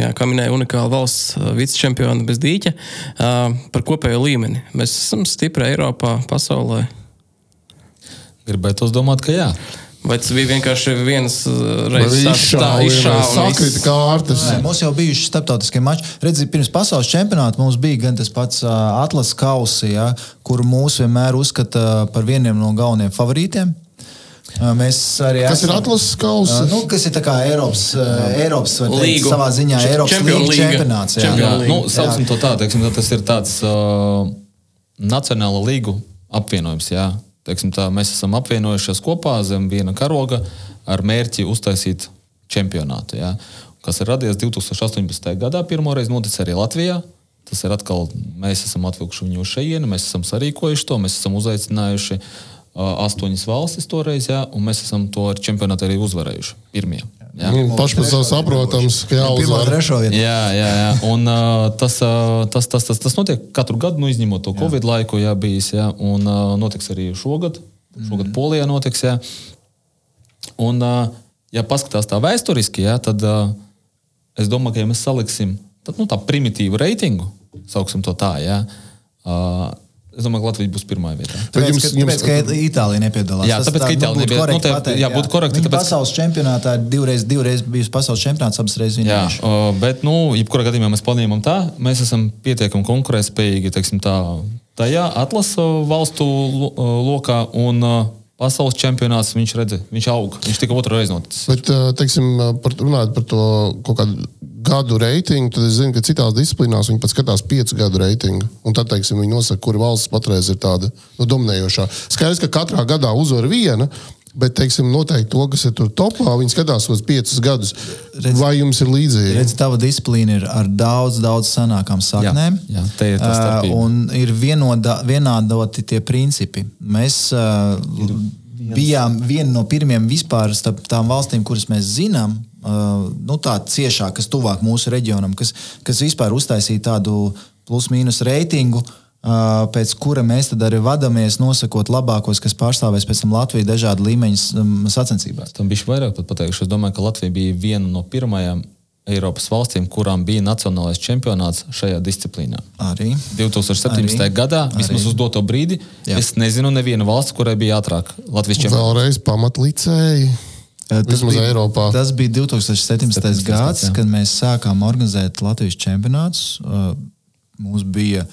jā, kā minēja, unikāla valsts vicečempiona bez dīķa par kopējo līmeni. Mēs esam stipri Eiropā, pasaulē. Gribētu domāt, ka jā. Vai tas bija vienkārši viens reizes? Sakrita kārtas. Nē, mums jau bijuši starptautiskie mači. Redziet, pirms pasaules čempionāta mums bija gan tas pats atlases kausi, ja, kur mūs vienmēr uzskata par vieniem no galvenajiem favorītiem. Mēs arī Kas ir esam- atlases kausi? Uh, Nu, kas ir tā kā Eiropas, uh, Eiropas Līgu. savā ziņā Č- Eiropas Līga. čempionāts. jā. Jā, nu, sauksim to tā, teiksim, tā, tas ir tāds uh, nacionāla līgu apvienojums. Jā. Teiksim, tā, mēs esam apvienojušies kopā zem viena karoga ar mērķi uztaisīt čempionātu. Jā. Kas ir radies 2018. gadā, pirmoreiz noticis arī Latvijā. Tas ir atkal, mēs esam atvilkuši viņu šejienu, mēs esam sarīkojuši to, mēs esam uzaicinājuši uh, astoņas valstis toreiz, jā, un mēs esam to ar čempionātu arī uzvarējuši. Pirmie. Jā. Nu, Paši par sevi saprotams, ka jāuzvar. trešā vieta. Jā, jā, jā. Un, uh, tas, uh, tas, tas, tas, tas notiek katru gadu, nu, izņemot to Covid laiku, jā, bijis. Jā, un uh, notiks arī šogad. Šogad mm. Polijā notiks. Jā. Un, uh, ja paskatās tā vēsturiski, jā, tad uh, es domāju, ka, ja mēs saliksim tad, nu, tā primitīvu reitingu, sauksim to tā, jā, uh, es domāju, ka Latvija būs pirmā vietā. Tāpēc, jums- ka, jums- tāpēc, ka Itālija nepiedalās. Jā, Tas tāpēc, tā, ka Itālija nebija- nu, te- pateikt, jā, būtu korekti, tāpēc- pasaules čempionātā ir divreiz, divreiz bijusi pasaules čempionāts, abas reizes Jā, viņa uh, bet, nu, jebkurā gadījumā mēs plānojam tā, mēs esam pietiekami konkurētspējīgi, teiksim tā, tajā atlasa valstu lo- lokā un uh, pasaules čempionāts viņš redz, viņš aug, viņš tikai otru reizi noticis. Bet, ā, teiksim, par, runājot par to kaut kādu gadu reitingu, tad es zinu, ka citās disciplīnās viņi pat skatās piecu gadu reitingu. Un tad, teiksim, viņi nosaka, kura valsts patreiz ir tāda nu, dominējošā. Skaidrs, ka katrā gadā uzvar viena. Bet, teiksim, noteikti to, kas ir tur topā, viņi skatās uz piecus gadus. Redz- Vai jums ir līdzīgi? Redz, tava disciplīna ir ar daudz, daudz senākām saknēm. Jā, jā, te ir Ā, starpība. Un ir vienoda, vienādoti tie principi. Mēs uh, bijām viena no pirmajām vispār starp tām valstīm, kuras mēs zinām, uh, nu, tā ciešāk, kas tuvāk mūsu reģionam, kas, kas vispār uztaisīja tādu plus-mínus reitingu. Uh, pēc kura mēs tad arī vadāmies, nosakot labākos, kas pārstāvēs pēc tam Latviju dažādu līmeņu um, sacensībās. Tam bija vairāk pat pateikšu. Es domāju, ka Latvija bija viena no pirmajām Eiropas valstīm, kurām bija nacionālais čempionāts šajā disciplīnā. Arī 2017. Arī. gadā, vismaz uz doto brīdi, Jā. Es nezinu nevienu valsts, kurai bija ātrāk Latvijas čempionāts. Vēlreiz pamatlicēji. Tas Vismaz bija, Eiropā. Tas bija 2017. 17. gads, jā. kad mēs sākām organizēt Latvijas čempionātus. Uh, Mums bija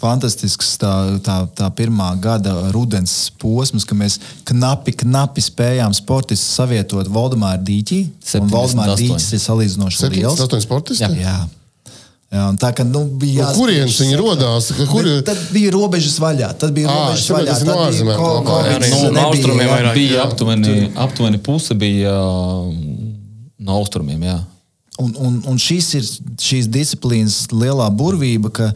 fantastisks tā, tā, tā pirmā gada rudens posms, kad mēs knapi, knapi spējām sportistus savietot Valdemāra dīķī. Un 78. Valdemāra dīķis ir salīdzinoši liels. 78 sportisti? Jā. Jā, un tā kā nu, bija No kurienes viņi rodās? Ka Kur... Bet Tad bija robežas vaļā. Tad bija Ā, robežas vaļā. tas no bija ārzemēm. no austrumiem jā. vairāk. Bija aptuveni, aptuveni puse bija uh, no austrumiem. Jā. Un, un, un šis ir šīs disciplīnas lielā burvība, ka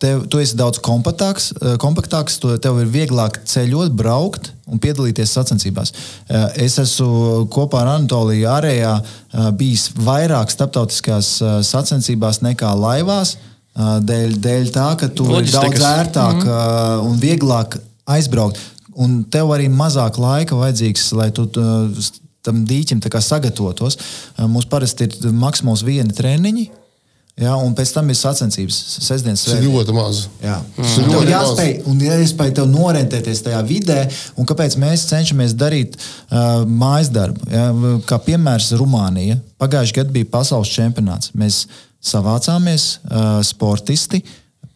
tev, tu esi daudz kompaktāks, eh, kompaktāks tu, tev ir vieglāk ceļot, braukt un piedalīties sacensībās. Eh, Es esmu kopā ar Anatoliju ārējā eh, bijis vairāk starptautiskās sacensībās nekā laivās. Dēļ, dēļ tā, ka ir Loģistikas. daudz ērtāk mm. un vieglāk aizbraukt. Un tev arī mazāk laika vajadzīgs, lai tu tu, tam dīķim sagatavotos. Mums parasti ir maksimums vieni treniņi, ja, un pēc tam ir sacensības sestdienas Tas ir ļoti maz. Jā. Tas ir ļoti maz. jāspēj, un jāspēj tev norentēties tajā vidē, un kāpēc mēs cenšamies darīt uh, mājas darbu. Ja? Kā piemērs Rumānija. Pagājušajā gadā bija pasaules čempionāts. Mēs savācāmies uh, sportisti,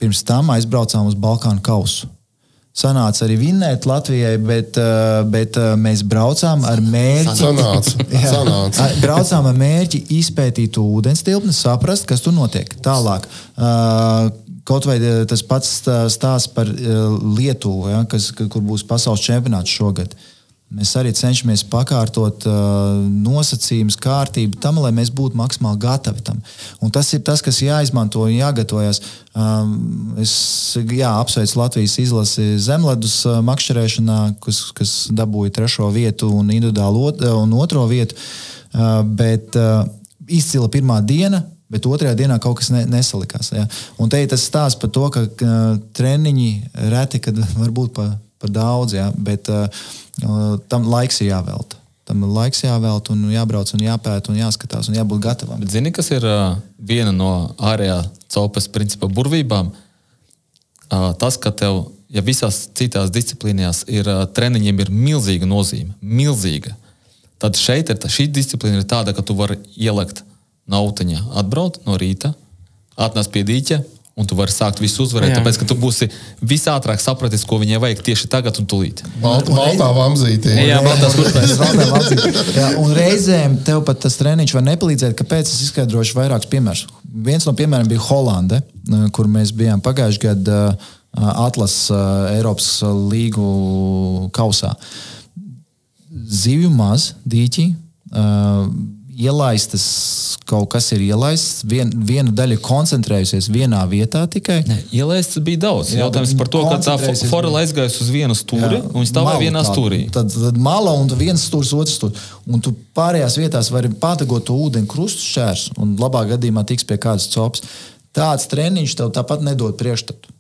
pirms tam aizbraucām uz Balkānu kausu. Sanāca arī vinnēt Latvijai, bet, uh, bet uh, mēs braucām ar mērķi. Sanāca. Sanāca. Braucām ar mērķi izpētīt ūdens tilpni, saprast, kas tur notiek. Tālāk. Uh, Kaut vai uh, tas pats stā- stāsts par uh, Lietuvu, ja, kas, ka- kur būs pasaules čempionāts šogad. Mēs arī cenšamies pakārtot uh, nosacījumus, kārtību tam, lai mēs būtu maksimāli gatavi tam. Un tas ir tas, kas jāizmanto un jāgatavojas. Um, es jā, apsveicu Latvijas izlasi zemledus uh, makšķerēšanā, kas, kas dabūja trešo vietu un individuālu ot, un otro vietu. Uh, bet uh, izcila pirmā diena. Bet otrajā dienā kaut kas ne, nesalikās. Ja? Un te ir tas stāsts par to, ka uh, treniņi reti, kad var būt par pa daudz, ja? bet uh, uh, tam laiks ir jāvelta. Tam ir laiks jāvelta, un jābrauc, un jāpēta, un jāskatās, un jābūt gatavam. Bet zini, kas ir uh, viena no ārējā copas principa burvībām? Uh, tas, ka tev, ja visās citās disciplīnās ir uh, treniņiem ir milzīga nozīme, milzīga, tad šeit ir, tā, šī disciplīna ir tāda, ka tu vari ielikt nautiņā, atbraukt no rīta, atnest pie dīķa. Un tu vari sākt visu uzvarēt, Jā. tāpēc ka tu būsi visātrāk sapratis, ko viņai vajag tieši tagad un tūlīt. Balta, baltā vamzītī. Jā, valstī. Jā, un reizēm tev pat tas treniņš var nepalīdzēt. Kāpēc es izskaidrošu vairākus piemērus? Viens no piemēriem bija Holande, kur mēs bijām pagājušajā gadā Atlases Eiropas līgu kausā. Zivju maz, dīķi. Ielaistas, kaut kas ir ielaists, vien, viena daļa koncentrējusies vienā vietā tikai. Ne, Ielaists bija daudz. Jā, Jautājums par to, ka tā forela aizgājusi uz vienu stūri un viņa stāvēja vienā tādu. stūrī. Tad, tad mala un viens stūris, otrs stūris. Un tu pārējās vietās vari patagot to ūdeni krustu šķērs un labā gadījumā tiks pie kādas copas. Tāds treniņš tev tāpat nedod priekšstatu.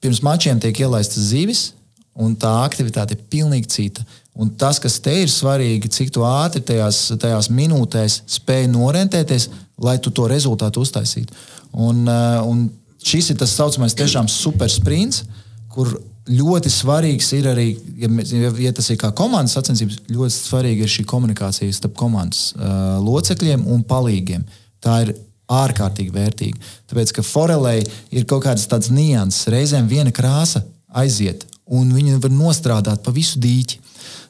Pirms mačiem tiek ielaistas zivis, un tā aktivitāte ir pilnīgi cita. Un tas, kas te ir svarīgi, cik ātri tajās, tajās minūtēs spēj norentēties, lai tu to rezultātu uztaisītu. Un, eh, un šis ir tas saucamais tiešām super sprints, kur ļoti svarīgs ir arī, ja, ja, ja tas ir kā komandas sacensības, ļoti svarīga ir šī komunikācija starp komandas uh, locekļiem un palīgiem. Tā ir ārkārtīgi vērtīga. Tāpēc, ka forelei ir kaut kādas tādas nianses, reizēm viena krāsa aiziet, un viņi var nostrādāt pa visu dīķi.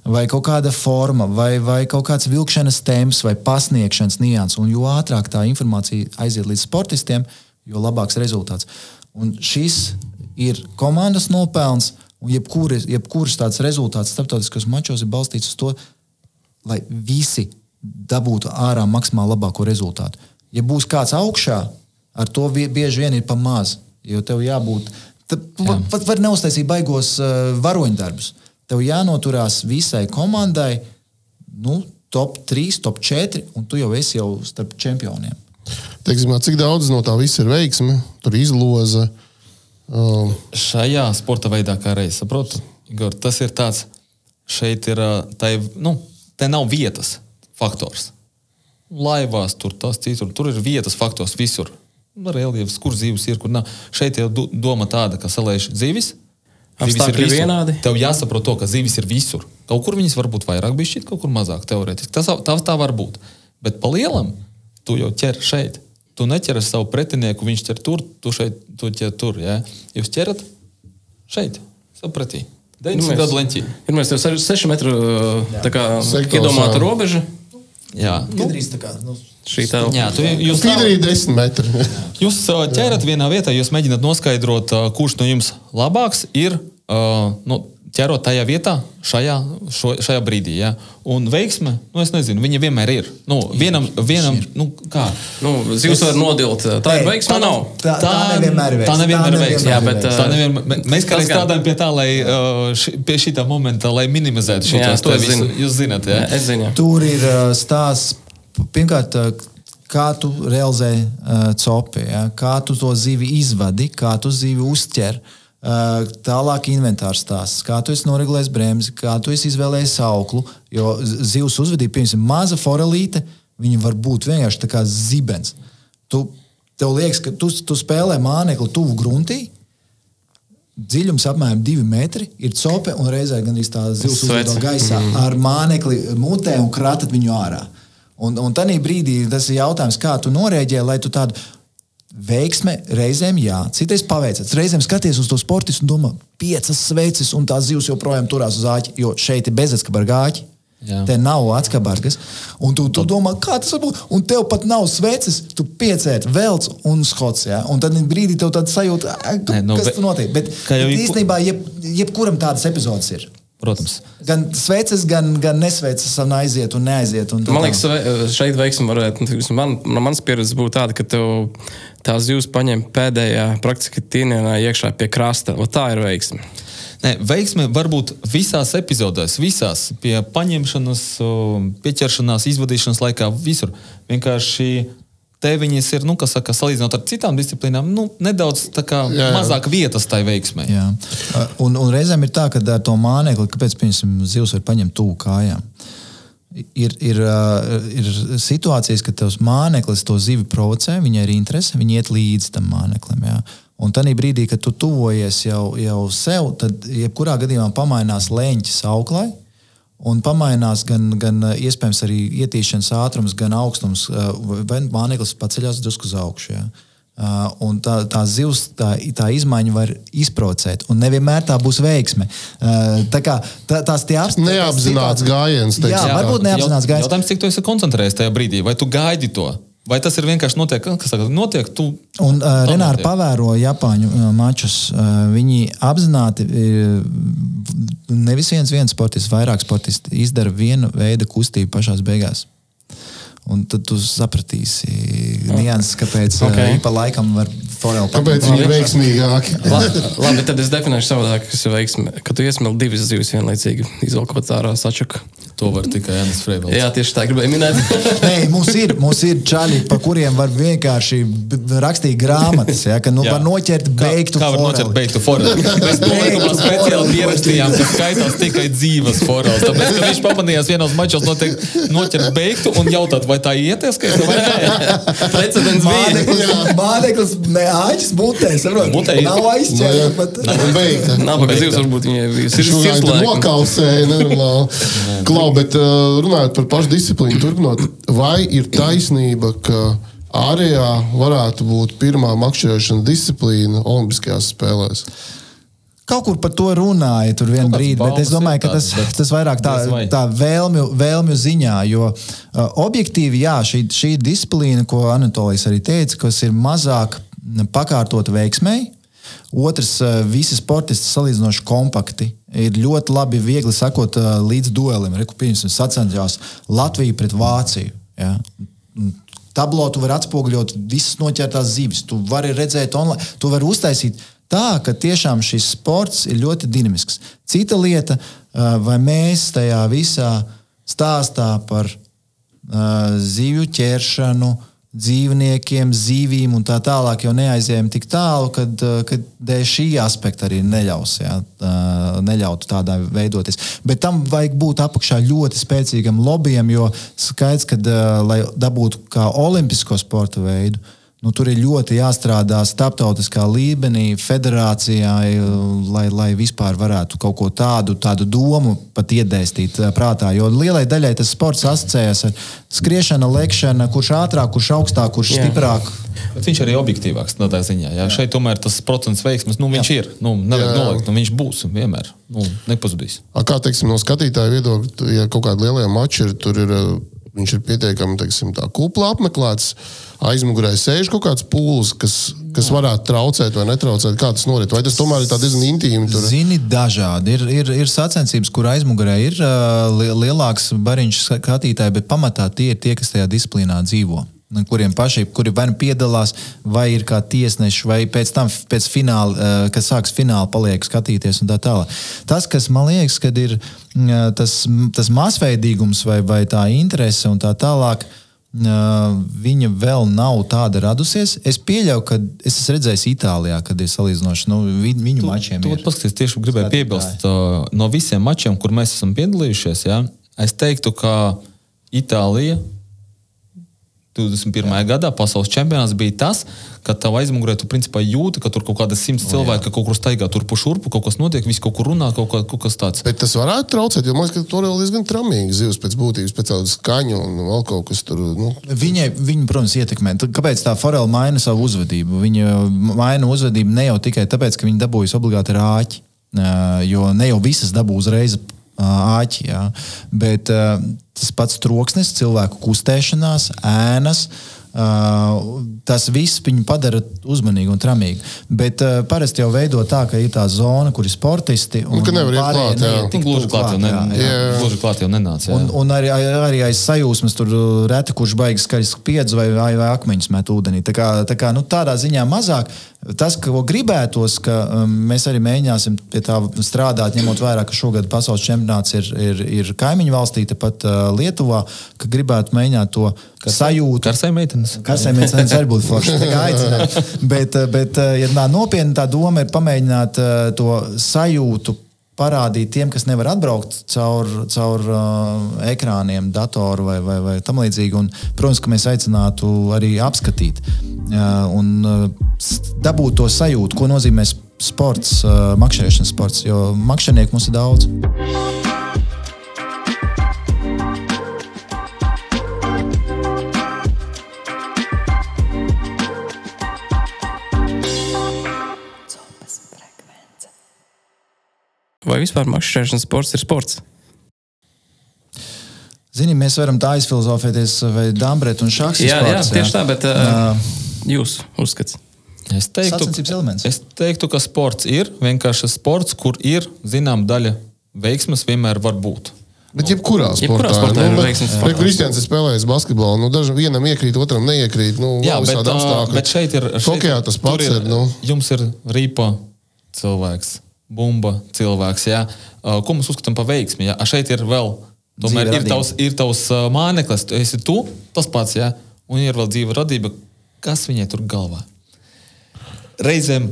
Vai kaut kāda forma, vai, vai kaut kāds vilkšanas temps, vai pasniegšanas nianses. Un jo ātrāk tā informācija aiziet līdz sportistiem, jo labāks rezultāts. Un šis ir komandas nopelns, un jebkuras, jebkuras tāds rezultāts starptautiskos mačos ir balstīts uz to, lai visi dabūtu ārā maksimāli labāko rezultātu. Ja būs kāds augšā, ar to bieži vien ir pa maz, jo tev jābūt. Tad va- pat var neuztaisīt baigos uh, varoņdarbus. Tev jānoturās visai komandai, nu, top 3, top 4, un tu jau esi jau starp čempioniem. Teiksim, cik daudz no tā viss ir veiksme, tur izloze. Um, šajā sporta veidā, kā reizes saprotu, Igor, tas ir tāds, šeit ir, ā, tai, nu, te nav vietas faktors. Laivās tur tas citur, tur ir vietas faktors visur. Reliefs, kur zīves ir, kur nav. Šeit jau do- doma tāda, ka salēž zīves. Zivis Apstākļi ir visur. vienādi. Tev jāsaprot to, ka zīves ir visur. Kaut kur viņas var būt vairāk, bija šķiet, kaut kur mazāk teorētiski. Tas tā, tā var būt. Bet pa lielam tu jau ķer šeit. Tu neķeries savu pretinieku, viņš ķer tur, tu šeit, tu ķer tur. Ja? Jūs ķerat šeit, sapratī. 90 mēs- gadu leņķī. Ir mēs jau 6 metru tā kā Sektors, iedomāta jā. robeža. Jā, nu, tā kā. Nu, Šī telpa. jā tu, jūs, Fidrī desmit metri. jūs ķerat vienā vietā, jūs mēģināt noskaidrot, kurš no jums labāks ir ā, nu, ķerot tajā vietā, šajā, šo, šajā brīdī. Ja? Un veiksme, nu, es nezinu, viņa vienmēr ir. Nu, vienam, vienam nu, kā? Nu, zivs var nodilt. Tā ir Nē, veiksma, nav. Tā, tā nevienmēr ir Tā veiksme. nevienmēr ir Tā veiksme. Jā, bet, Tā nevienmēr, mē- mēs kā gan. strādājam pie tā, lai uh, ši, pie šī momenta, lai minimizētu šo es zinu. Jūs zināt, jā. Jā, zinu. jā. Tur ir uh, stāsts, pirmkārt, uh, kā tu realizē uh, copi, ja? kā tu to zivi izvadi, kā tu zivi uztver. Uh, tālāk inventārs stāsts, kā tu esi noregulējis bremzi, kā tu izvēlējies auklu. Jo zivs uzvedība, piemēram, maza forelīte, viņa var būt vienkārši tā kā zibens. Tu, tev liekas, ka tu, tu spēlē mānekli tuvu gruntī, dziļums apmēram 2 metri, ir cope un reizē gan arī tā zivs uzlido gaisā mm. ar mānekli mutē un kratat viņu ārā. Un, un tajā brīdī tas ir jautājums, kā tu norēģē, lai tu tādu veiksme reizēm, jā, citreiz paveicas. Reizēm skaties uz to sportistu un domā, piecas sveces, un tā zivs joprojām turās uz āķi, jo šeit ir bezatskabar gāķi. Jā. Te nav atskabargas. Un tu, tu domā, kā tas var būt? Un tev pat nav sveces, tu piecēti velc un skots. Ja? Un tad brīdī tev tāda sajūta, "Ā, Nē, nu, kas bet- tur notiek. Bet, bet īstenībā jeb, jebkuram tādas epizodes ir. Protams. Gan sveces, gan, gan nesveces, un aiziet un neaiziet. Un tā Man liekas, ve- šeit veiksme varētu, nu, man, no manas pieredzes būt tāda, ka tev tā zivs paņem pēdējā praktiski tīnienā iekšā pie krasta. O, tā ir veiksme. Nē, veiksme var būt visās epizodēs, visās pie paņemšanas, pieķeršanās, izvadīšanas laikā, visur. Vienkārši te viņas ir, nu, kas saka, salīdzinot ar citām disciplīnām, nu, nedaudz kā Jā, jā. mazāk vietas tai veiksmei. Jā. Un, un reizēm ir tā, ka ar to mānekli, kāpēc piemēram, zivs var paņemt tuvu kājām. Ir, ir, ir situācijas, kad tavs mākslinieks to zivi provocē, viņai ir interese, viņa iet līdzi tam māksliniekam. jā. Un tajā brīdī, kad tu tuvojies jau, jau sev, tad jebkurā gadījumā pamainās leņķis auklai. Un pamainās gan, gan ā, iespējams arī ietīšanas ātrums, gan augstums, ā, vai mākslinieks paceļās drusku uz augšu. jā. Uh, un tā, tā zivs, tā, tā izmaiņa var izprovocēt. Un nevienmēr tā būs veiksme. Uh, tā kā tā, tās tie apstākļi. Neapzināts gājiens, teiksim. Jā, varbūt neapzināts gājiens. Jautājums, cik tu esi koncentrējies tajā brīdī, vai tu gaidi to? Vai tas ir vienkārši notiek, kas saka, notiek, tu Un uh, notiek. pavēro Japāņu uh, mačus. Uh, viņi apzināti, uh, nevis viens, viens sportists, vairāk sportisti izdara vienu veidu kustību pašās beigās. Un tad tu sapratīsi nianses, kāpēc Ok. okay. uh, pa laikam var foreli Kāpēc viņi ir veiksmīgāki? Labi, labi, tad es definēšu savādāk, kas ir veiksme. Kad tu iesmēli divas zivs vienlaicīgi, izvelkot ārā sačaku. To var tikai Jānis Freibels. Jā, tieši tā gribēju minēt. Nē, mums ir, mums ir čaļi, pa kuriem var vienkārši rakstīt grāmatas. Ja, ka nu, Jā. var noķert beigtu Kā var noķert beigtu foreli? Mēs nolikumā speciāli pierakstījām, ka skaitās tikai dzīves foreles. Tāpēc, ka viņš pamanījās vienos mačos notiek, noķert beigtu un jautāt, vai tā ieties, ka vai nē. Precedents bija. Māneklis, ne āķis mutē, saprot? Mutē ir. Nav aizķērta pat. Un beigta. Nabaga zivs varbūt viņai Viņš runāja, tur sirds nokausēja, nenormāli. Klau, bet uh, runājot par pašu disciplīnu, turpinot, vai ir taisnība, ka ārējā varētu būt pirmā makšķerēšana disciplīna Olimpiskajās spēlēs? Kaut kur par to runāja tur vienā brīdī, bet es domāju, ka tas, tādas, bet tas vairāk tā, tā vēlmju, vēlmju ziņā, jo uh, objektīvi, jā, šī, šī disciplīna, ko Anatolijas arī teica, kas ir mazāk pakārtota veiksmēji. Otrs, uh, visi sportisti salīdzinoši kompakti. Ir ļoti labi, viegli sakot, uh, līdz duelim. Reku, piemēram, sacensties Latviju pret Vāciju. Ja? Tablo tu vari atspoguļot visas noķertās zivis. Tu vari redzēt, online, tu vari uztaisīt tā, ka tiešām šis sports ir ļoti dinamisks. Cita lieta, ā, vai mēs tajā visā stāstā par ā, zivju ķeršanu, dzīvniekiem, zivīm un tā tālāk jau neaizējām tik tālu, kad, ā, kad dēļ šī aspekta arī neļaus, jā, ā, neļautu tādā veidoties. Bet tam vajag būt apakšā ļoti spēcīgam lobbyam, jo skaidrs, ka, lai dabūtu kā olimpisko sporta veidu, Nu, tur ir ļoti jāstrādā starptautiskā līmenī, federācijā, lai, lai vispār varētu kaut ko tādu, tādu domu pat iedēstīt ā, prātā. Jo lielai daļai tas sports asociējas ar skriešanu, lekšanu, kurš ātrāk, kurš augstāk, kurš Jā. stiprāk. Bet viņš arī ir objektīvāks tādā ziņā. Jā. Šeit tomēr tas procents veiksmes, nu, viņš ir. Nu, nevajag Jā. nolikt, nu, viņš būs vienmēr. Nu, nepazudīs. A, Kā teiksim, no skatītāja viedokļa, ja kaut kāda liela mača ir, tur ir uh, viņš ir pietiekami teiksim, tā, kupla apmeklēts. Aizmugurē sēž kaut kāds pūlis, kas, kas varētu traucēt vai netraucēt. Kā tas norit? Vai tas tomēr ir diezgan intīmi? Tur? Zini, dažādi. Ir, ir, ir sacensības, kur aizmugurē ir uh, lielāks bariņš skatītāji, bet pamatā tie ir tie, kas tajā disciplīnā dzīvo kuriem paši, kuri vai nu piedalās, vai ir kā tiesneši, vai pēc tam, pēc fināla, eh, kad sāks fināla, paliek skatīties un tā tālāk. Tas, kas man liekas, kad ir mm, tas, tas masveidīgums vai, vai tā interese un tā tālāk. Viņa vēl nav tāda radusies. Es pieļauju, ka es esmu redzējis Itālijā, kad ir salīdzinoši nu, viņu tu, mačiem. Tu, paskaties, tieši gribēju piebilst, no visiem mačiem, kur mēs esam piedalījušies, ja, es teiktu, ka Itālija 21. Jā. gadā pasaules čempionāts bija tas, ka tev aizmugurē tu principā jūti, ka tur kaut kādas simts oh, cilvēku ka kaut kur staigā turpu šurpu, kaut kas notiek, viss kaut kur runā, kaut, kā, kaut kas tāds. Bet tas varētu traucēt, jo man liekas, ka tur ir diezgan tramīgi zivs pēc būtības, pēc tādas skaņu un vēl kaut kas tur. Nu. Viņai, viņa, protams, ietekmē. Kāpēc tā forela maina savu uzvedību? Viņa maina uzvedību ne jau tikai tāpēc, ka viņa dabūjas obligāti rāķi, jo ne jau visas dabū uzreiz āķi. Jā. Bet tas pats troksnis, cilvēku kustēšanās, ēnas. Uh, tas viss viņu padara uzmanīgu un tramīgu. Bet uh, parasti jau veido tā, ka ir tā zona, kur ir sportisti. Un, un ka nevar iet klāt, jā. Tik gluži klāt jau, ne. Gluži klāt jau nenāca. Jā. Un, un arī, arī aiz sajūsmas tur reti, kurš baigas skaļas piedz vai, vai, vai akmeņus met ūdenī. Tā kā, tā kā nu, tādā ziņā mazāk. Tas, ko gribētos, ka um, mēs arī mēģināsim pie tā strādāt, ņemot vērā, ka šogad pasaules čempionāts ir, ir, ir kaimiņu valstī, tepat uh, Lietuvā, ka gribētu mēģināt to Karsai, sajūtu. Karsai meitenes. Karsai meitenes arī būtu forši. bet, uh, bet, uh, ja tā nopietni tā doma ir pamēģināt uh, to sajūtu parādīt tiem, kas nevar atbraukt caur, caur uh, ekrāniem, datoru vai, vai, vai tam līdzīgi. Un, protams, ka mēs aicinātu arī apskatīt uh, un uh, dabūt to sajūtu, ko nozīmē sports, uh, makšķerēšanas sports, jo makšķernieku mums ir daudz. Vai vispār makšķerēšanas sports ir sports? Zini, mēs varam tā izfilozofēties, vai Dāmbrēt un Šāks ir jā, sports. Jā, tieši jā. tā, bet uh, jūs uzskats. Es teiktu, es teiktu, ka sports ir vienkārši sports, kur ir zinām daļa veiksmas vienmēr var būt. Bet jebkurā sportā, jebkurā sportā nu, ir veiksmīgs. Ja Kristians ir spēlējis basketbolu, nu, dažam vienam iekrīt, otram neiekrīt. Nu, Jā, bet, uh, bet šeit ir. Šeit, Hokejā tas pats ir. ir nu. Jums ir rīpa cilvēks bumba cilvēks. Ja? Uh, ko mēs uzskatām par veiksmi? Ja? Šeit ir vēl, tomēr ir tavs, ir tavs uh, māneklis, tu esi tu, tas pats, ja? un ir vēl dzīva radība. Kas viņai tur galvā? Reizēm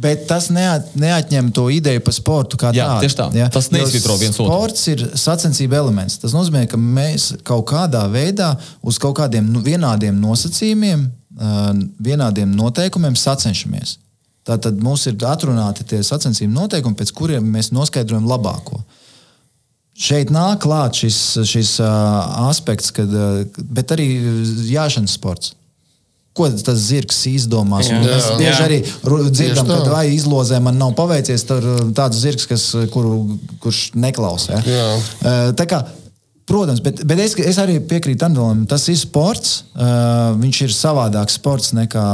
Bet tas neat, neatņem to ideju par sportu jā, tādu. Tieši tā. Ja? Tas neizsvitro viens otru. Sports ir sacensību elements. Tas nozīmē, ka mēs kaut kādā veidā uz kaut kādiem nu, vienādiem nosacījumiem, uh, vienādiem noteikumiem sacenšamies. Tātad mums ir atrunāti tie sacensību noteikumi, pēc kuriem mēs noskaidrojam labāko. Šeit nāk klāt šis, šis uh, aspekts, kad, uh, bet arī jāšanas sports. Ko tas zirgs izdomās? Jā, mēs jā, bieži jā. arī dzirdam, ka vai izlozē man nav paveicies. Tur tāds zirgs, kas, kuru, kurš neklausās. Ja? Uh, tā kā Protams, bet, bet es, es arī piekrītu Andolam. Tas ir sports. Uh, viņš ir savādāks sports nekā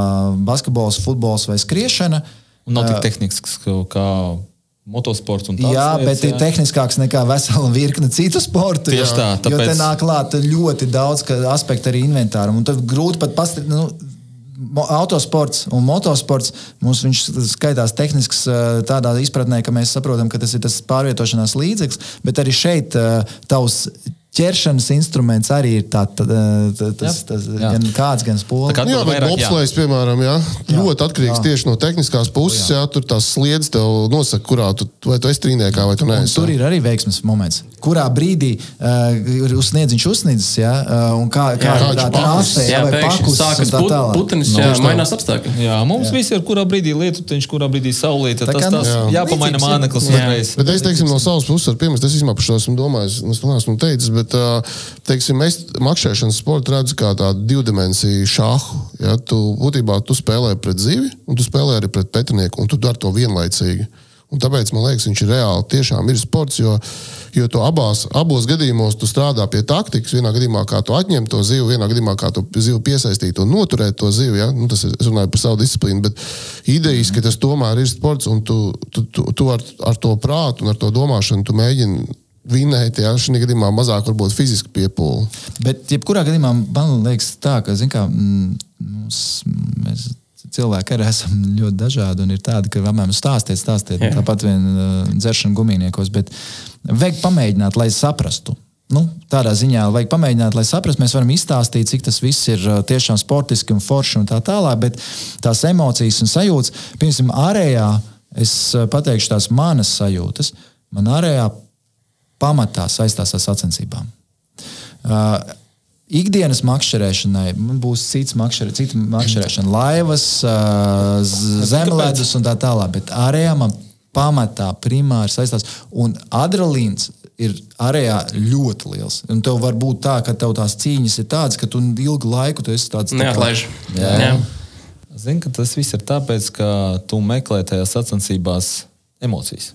basketbols, futbols vai skriešana. Un nav tik tehnisks kā motosports. Jā, lietas, bet jā. ir tehniskāks nekā vesela virkne citu sportu. Tieši tā, tāpēc... Jo te nāk klāt ļoti daudz aspektu arī inventāram. Un tad grūti pat pastrādāt. Nu, autosports un motosports mums skaitās tehnisks tādā izpratnē, ka mēs saprotam, ka tas ir tas pārvietošanās līdzeklis, bet arī šeit tavs ķeršanas instruments arī ir tā, tā, tā, tas, tas, jā. gan kāds, gan spolis. Kā jā, bet bobslēgs, piemēram, jā, jā. ļoti atkarīgs jā. tieši no tehniskās puses. Jā. Jā, tur tās sliedas tev nosaka, kurā tu, vai tu esi trīniekā vai tu neesi. Tur ir arī veiksmes moments. Kurā brīdī uh, ir uzsniedziņš uzsniedzis, jā, uh, un kā, kā jā, tā trāsē, jā, vai pakus, sākas tā tālāk. Putenis, jā, no, mainās apstākļi. Jā, mums jā. viss ir, kurā brīdī lietutiņš, kurā brīdī saulīte. Tas, tas jā. jāpamaina māneklis. Bet es, teiksim, no savas puses ar piemēru, es īstenībā par šo esmu domājis, es neesmu teicis, bet teiksim, es makšķerēšanas sportu redzu kā tādu divdimensiju šāhu. Ja? Tu būtībā tu spēlē pret zivi, un tu spēlē arī pret petinieku, un tu dari to vienlaicīgi. Un tāpēc man liekas, viņš ir reāli tiešām ir sports. Jo, jo to abās, abos gadījumos tu strādā pie taktikas. Vienā gadījumā, kā tu atņemt to zivu, vienā gadījumā, kā tu zivu piesaistīt un noturēt to zivu. Ja? Nu, tas ir, es runāju par savu disciplīnu, bet idejas, ka tas tomēr ir sports un tu, tu, tu, tu ar, ar to prātu un ar to domāšanu tu mēģini vinēt, ja šī gadījumā mazāk varbūt fiziski piepūli. Bet, jebkurā gadījumā, man liekas, tā, ka, kā, mm, mums, mēs cilvēki arī esam ļoti dažādi. Un ir tādi, ka vienmēr stāstiet, stāstiet, Jā. tāpat vien uh, dzeršana gumijniekos. Bet vajag pamēģināt, lai saprastu. Nu, tādā ziņā vajag pamēģināt, lai saprastu. Mēs varam izstāstīt, cik tas viss ir uh, tiešām sportiski un forši un tā tālāk, bet tās emocijas un sajūtas, piemēram, ārējā, es uh, pateikšu tās manas sajūtas, man ārējā pamatā saistās ar sacensībām. Uh, Ikdienas makšķerēšanai būs cits makšķerē, cita makšķerēšana, laivas, zemledus un tā tālāk. Bet ārējā man pamatā primāri saistās. Un adrenalīns ir ārējā ļoti liels. Un tev var būt tā, ka tev tās cīņas ir tādas, ka tu ilgu laiku tu esi tāds - neatlaiž. Jā. Jā. Zinu, ka tas viss ir tāpēc, ka tu meklē tajās sacensībās emocijas.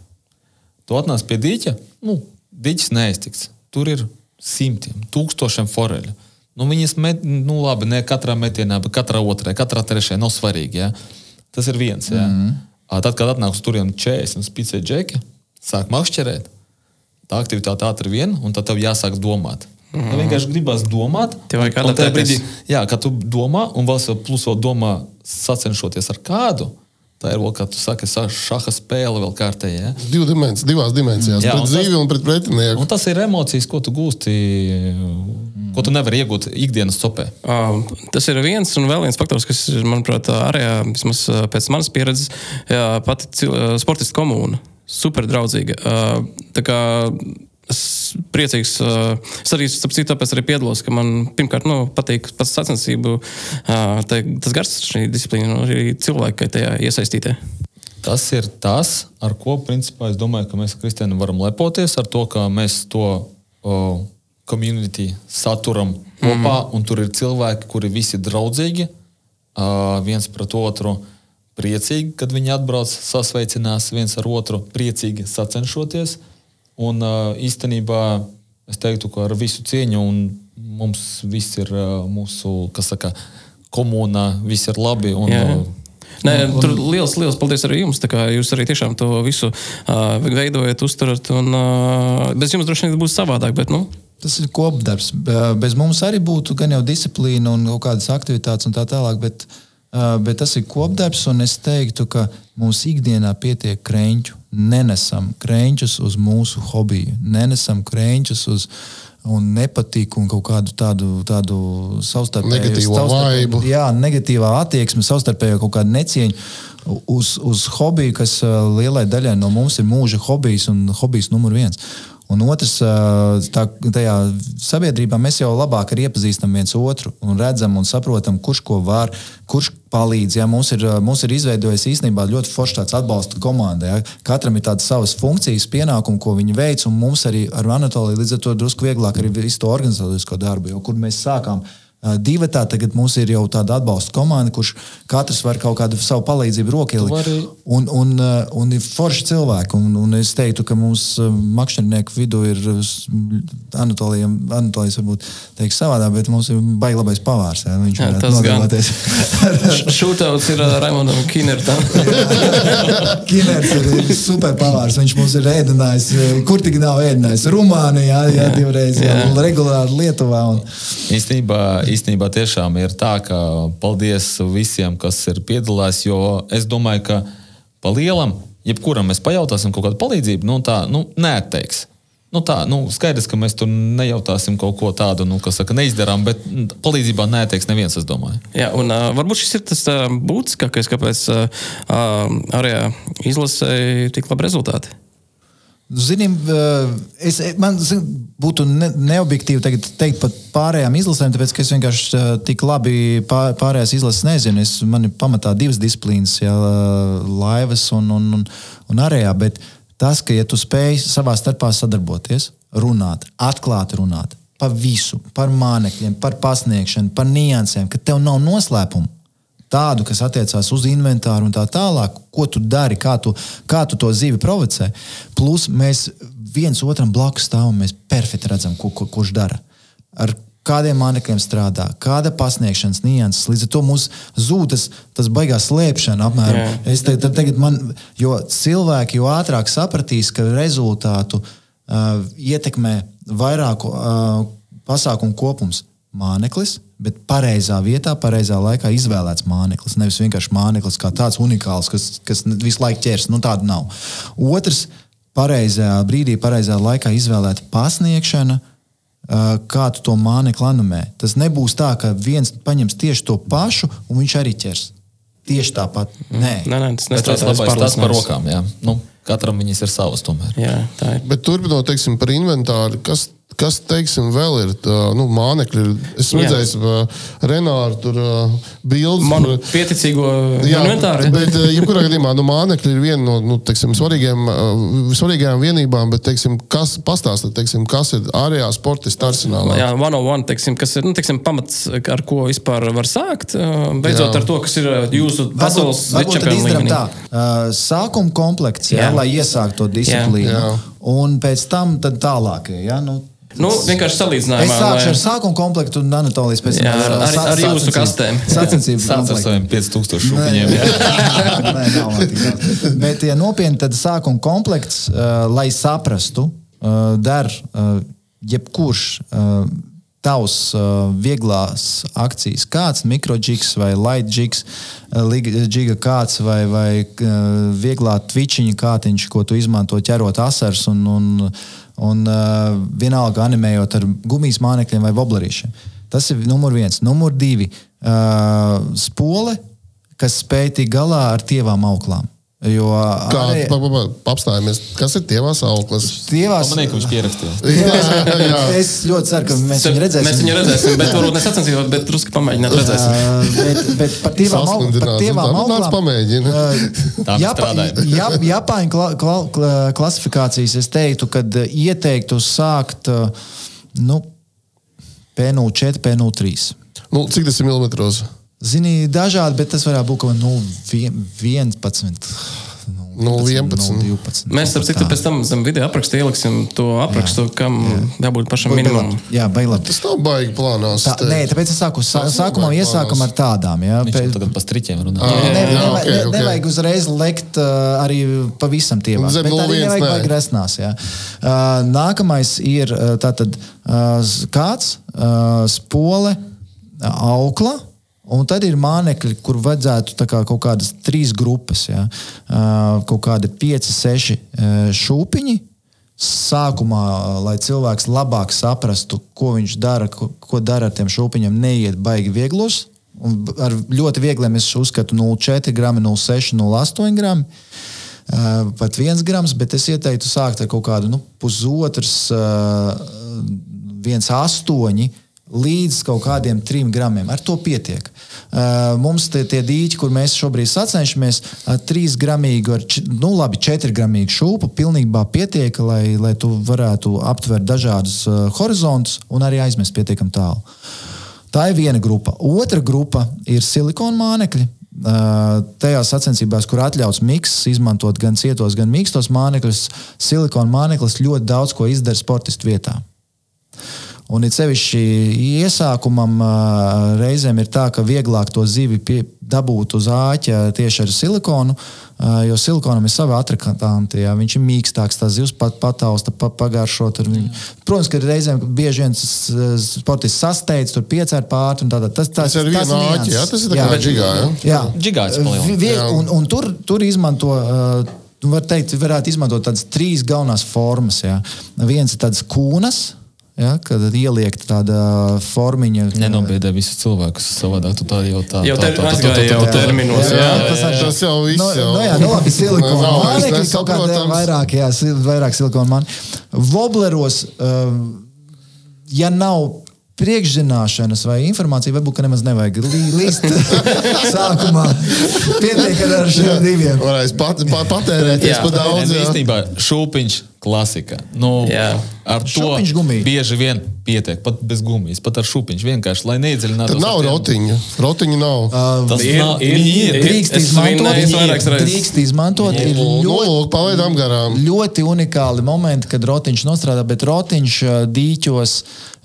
Tu atnāc pie dīķa, nu, dīķis neiztiks. Tur ir simtiem, tūkstošiem foreļu. Nu, viņas met, nu, labi, ne katrā metienā, bet katrā otrajā, katrā trešajā nav svarīgi. Ja? Tas ir viens. Ja? Mm -hmm. Tad, kad atnāk uz turieni 40 spīdēji džeki, sāk makšķerēt, tā aktivitāte ātri vien, un tad tev jāsāk domāt. Mm. Nu, vienkārši gribās domāt. Tev vajag kādā brīdī. Jā, kad tu domā, un vēl plus vēl domā, sacenšoties ar kādu, Tā ir vēl, kā tu saki, šaha spēle vēl kārtējā. Ja? Div dimensijās, divās dimensijās, Jā, pret dzīvi un pret pretinieku. Un tas ir emocijas, ko tu gūsti, ko tu nevari iegūt ikdienas copē. Uh, tas ir viens un vēl viens faktors, kas, manuprāt, arī vismaz pēc manas pieredzes, jā, pati sportistu komūna. Super draudzīga. Uh, es priecīgs. Es arī, citu, tāpēc arī piedalos, ka man pirmkārt nu, patīk pats sacensību, tā, tas gars, šī disciplīna un arī cilvēki tajā iesaistītie. Tas ir tas, ar ko principā, es domāju, ka mēs kristiāni varam lepoties ar to, ka mēs to komunitī saturam kopā, mm -hmm. un tur ir cilvēki, kuri visi draudzīgi, viens pret otru priecīgi, kad viņi atbrauc, sasveicinās viens ar otru, priecīgi sacenšoties. Uh, Un īstenībā es teiktu, ka ar visu cieņu mums viss ir mūsu, kas saka, komunā, viss ir labi. Un, Jā. Nē, tur liels, liels paldies arī jums. Jūs arī tiešām to visu uh, veidojat, uzturat. Un, uh, bez jums droši vien būs savādāk. Bet, nu. Tas ir kopdarbs. Bez mums arī būtu gan jau disciplīna un kaut kādas aktivitātes un tā tālāk. Bet, uh, bet tas ir kopdarbs, un es teiktu, ka mums ikdienā pietiek krēņķu nenesam krēķus uz mūsu hobiju, nenesam krēķus uz un nepatīk un kaut kādu tādu, tādu savstarpēju negatīvu jā, negatīvā attieksme, savstarpēju kaut kādu necieņu uz, uz hobiju, kas lielai daļai no mums ir mūža hobijs un hobijs numur viens. Un otrs, tā, tajā sabiedrībā mēs jau labāk iepazīstam viens otru un redzam un saprotam, kurš ko var, kurš palīdz. Ja? Mums, ir, mums ir izveidojis īstenībā ļoti foršs tāds atbalsta komanda. Ja? Katram ir tādas savas funkcijas, pienākumi, ko viņi veic, un mums arī ar Anatoliju līdz ar to drusku vieglāk arī visu to organizatorisko darbu, jo kur mēs sākām Divatā tagad mums ir jau tāda atbalsta komanda, kurš katrs var kaut kādu savu palīdzību rokieli. Vari... Un, un, un ir forši cilvēki. Un, un es teiktu, ka mums makšķernieku vidū ir Anatolijas varbūt teiks savādāk, bet mums ir baigi labais pavārs. Jā, viņš jā, tas nodalāties. Šūtauts ir Raimondam Kinertam. Kiners ir super pavārs. Viņš mums ir ēdinājis, kur tik nav ēdinājis. Rumānijā, jā, jā, divreiz, jā. Jā, regulāri Lietuvā. Un... Īstenībā īstenībā tiešām ir tā, ka paldies visiem, kas ir piedalās, jo es domāju, ka pa lielam, jebkuram mēs pajautāsim kaut kādu palīdzību, nu tā, nu, neatteiks. Nu tā, nu, skaidrs, ka mēs tur nejautāsim kaut ko tādu, nu, kas saka, neizdarām, bet palīdzībā neteiks neviens, es domāju. Jā, un uh, varbūt šis ir tas uh, būtiskākais, kāpēc uh, arī izlasē tik labi rezultāti. Zinim, es, man zin, būtu ne, neobjektīvi teikt par pārējām izlasēm, tāpēc es vienkārši tik labi pārējās izlases nezinu. Es, man ir pamatā divas disciplīnas, jā, laivas un, un, un, un arējā. Bet tas, ka ja tu spēj savā starpā sadarboties, runāt, atklāti runāt par visu, par mānekļiem, par pasniegšanu, par niansēm, ka tev nav noslēpumu tādu, kas attiecās uz inventāru un tā tālāk, ko tu dari, kā tu, kā tu to zivi provocē. Plus mēs viens otram blakus stāvam, mēs perfekti redzam, ko, ko, kurš dara. Ar kādiem mānekļiem strādā, kāda pasniegšanas nianses. Līdz ar to mums zūd tas, tas baigās slēpšana. Apmēram. Jā. Es te, te, tagad man, jo cilvēki jo ātrāk sapratīs, ka rezultātu uh, ietekmē vairāku uh, pasākumu kopums. Māneklis, bet pareizā vietā, pareizā laikā izvēlēts māneklis. Nevis vienkārši māneklis kā tāds unikāls, kas, kas visu laiku ķers. Nu, tāda nav. Otrs, pareizajā brīdī, pareizā laikā izvēlēta pasniegšana, kā tu to mānekli animē. Tas nebūs tā, ka viens paņems tieši to pašu, un viņš arī ķers. Tieši tāpat. Nē, Nē, nē, tas Bet tas labais tas par rokām. Jā. Nu, katram viņas ir savas tomēr. Jā, tā ir. Bet turpinot, teiksim, par inventāru, kas, kas teiksim, vēl ir tā, nu, mānekļi? Es redzēju, uh, Renāru tur uh, bildes. Manu tur- pieticīgo Jā, inventāru. bet, jebkurā gadījumā, nu, mānekļi ir viena no nu, teiksim, svarīgiem, svarīgajām vienībām, bet, teiksim, kas pastāsta, teiksim, kas ir ārējā sportista arsenālā? Jā, one on one, teiksim, kas ir nu, teiksim, pamats, ar ko vispār var sākt. uh, Beidzot Jā. ar to, kas ir uh, jūsu pasaules līmenī. Uh, sākuma komplekts, jā, Jā. lai iesāktu to disciplīnu. Jā. Jā. Un pēc tam tad tālākie. Jā, nu, Nu, vienkārši Es salīdzinājumā. sākšu lai- ar sākuma komplektu un Anatolijas pēc tam. Jā, ar- ar- ar jūsu kastēm. Sacensību Sāc ar saviem 5000 šūpiņiem. Nē, nav daudz. Bet, ja nopietni, tad sākuma komplekts, uh, lai saprastu, uh, der uh, jebkurš uh, tavs uh, vieglās akcijas, kāds mikroģiks vai lightģiks, uh, giga kāds vai, vai uh, vieglā tvičiņa kātiņš, ko tu izmanto ķerot asars un, un, un uh, vienalga animējot ar gumijas mānekļiem vai woblerīšiem. Tas ir numur viens. Numur divi uh, - spole, kas spēj tikt galā ar tievām auklām. Jo arī- apstājamies, kas ir tievās auklas? tievās Pamanīju, ka viņš pierakstīja. tievās- Es ļoti ceru, ka mēs viņu redzēsim. Mēs viņu redzēsim, bet varbūt ne sacensībās, bet drusku pamēģināt redzēsim. Uh, bet, bet par tievām, Nu, auklām. pamēģini. uh, Tā Japa, strādāja. Jap, Japāņu kla, kla, kla, klasifikācijas es teiktu, ka uh, ieteiktu sākt uh, nu, P04, P03. Nu, cik tas ir milimetros? Zini, dažādi, bet tas varētu būt kaut kas nu, vien- 11. Nu, 11. 12. Mēs, starp citu, pēc tam zem video aprakstu ieliksim to aprakstu, kam jābūt pašam minimumam. Jā, bailām. Tas nav baigi plānās. Tā, nē, tāpēc es sāku sā, sākumā iesākam ar tādām. Jā, Viņš Pēc- tagad pa striķiem runā. Ne, Jā, ne, ok, ne, ok. nevajag uzreiz lekt uh, arī pavisam tievā. Zem Bet arī 0,1 nevajag baigi resnās. Jā. Uh, nākamais ir uh, tātad uh, kāds uh, spole, uh, aukla. Un tad ir mānekļi, kur vajadzētu kā kaut kādas trīs grupas, ja? kaut kādi pieci, seši šūpiņi. Sākumā, lai cilvēks labāk saprastu, ko viņš dara, ko, ko dara ar tiem šūpiņiem, neiet baigi vieglos. Ar ļoti viegliem es uzskatu 0,4 gramu, 0,6, 0,8 gramu. Pat viens grams, bet es ieteiktu sākt ar kaut kādu nu, pusotrs, uh, viens astoņi līdz kaut kādiem trim gramiem. Ar to pietiek. Uh, mums tie, tie dīķi, kur mēs šobrīd sacenšamies, ar trīs gramīgu, ar, nu labi, četri gramīgu šūpu, pilnībā pietiek, lai, lai tu varētu aptvert dažādus uh, horizontus un arī aizmest pietiekami tālu. Tā ir viena grupa. Otra grupa ir silikona mānekļi. Uh, tajās sacensībās, kur atļauts miks, izmantot gan cietos, gan mīkstos mānekļus, silikona māneklis ļoti daudz ko izdara sportistu vietā. Un it sevišķi iesākumam reizēm ir tā, ka vieglāk to zivi pie, dabūt uz āķa tieši ar silikonu, jo silikonam ir sava atrakantanti. Jā. Viņš ir mīkstāks, tā zivs pat patausta, pa, pagaršot. ar viņu. Protams, ka reizēm bieži viens sportists sasteidz, tur piecēr pāri un tādā. Tas, tas, Tas ir viena nianses. āķi, jā? Tas ir tā kā džigā, jā? Jā, Džigāts palielina. Un, un tur, tur izmanto. Uh, Var teikt, varētu izmantot tādas trīs galvenās formas. Jā. Viens ir tāds kūnas, jā, kad ieliek tāda formiņa. Nenobiedē visus cilvēkus savādāk. Tu tā jau tā. Jau tā- tā- tā- tā- tā- jau terminos. Jā, Jā, jā, Tas, jā. tas jau viss. No, jau. no jā, nu labi, silikona mānekļi, kaut nesaprotams. vairāk, jā, vairāk silikona mānekļi. Vobleros, um, ja nav priekšzināšanas vai informācija, varbūt ka nemaz nevajag lī- līst sākumā. Pietiek ar šiem diviem. Varēs pat, pat, patērēties par daudz. Jā. īstenībā šūpiņš klasika. Nu, Jā. ar to bieži vien pietiek, pat bez gumijas, pat ar šūpiņš vienkārši, lai neiedziļinātos. Tad nav rotiņa. Rotiņa nav. Tas Ir, nav, ir, ir. ir. Drīkst izmantot, drīkst izmantot. Ir ļoti, palaidām garām. ļoti unikāli momenti, kad rotiņš nostrādā, bet rotiņš ā, dīķos.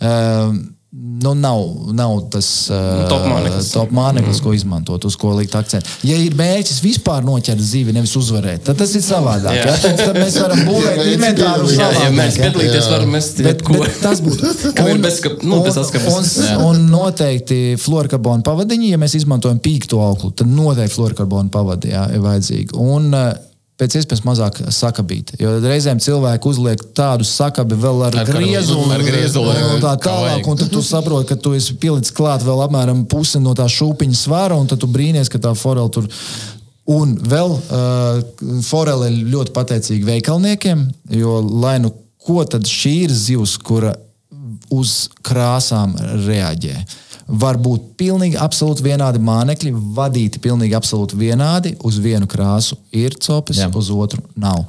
Uh, Nu, nav, nav tas uh, Top māneklis. top māneklis, ko izmantot, uz ko likt akcentu. Ja ir mērķis vispār noķert zivi, nevis uzvarēt, tad tas ir savādāk. Jā. Ja? Tad, tad mēs varam būvēt inventāru Jā, ja savādāk. mēs ja? piedalīties, varam mest Bet, ko. bet tas būtu. Kam ir bezskap- nu, bez. Un, un noteikti fluorokarbona pavadiņi, ja mēs izmantojam pīktu auklu, tad noteikti fluorokarbona pavadi jā, ir vajadzīgi. Un uh, pēc iespējas mazāk sakabīt. Jo reizēm cilvēki uzliek tādu sakabi vēl ar, Ar griezulu, ar griezulu, un tā tālāk. Un tad tu saproti, ka tu esi pielicis klāt vēl apmēram pusi no tā šūpiņa svara, un tad tu brīnies, ka tā forela tur. Un vēl uh, forele ir ļoti pateicīga veikalniekiem, jo lai nu ko tad šī ir zivs, kura uz krāsām reaģē. Var būt pilnīgi absolūti vienādi mānekļi, vadīti pilnīgi absolūti vienādi. Uz vienu krāsu ir copis, Jā. uz otru nav.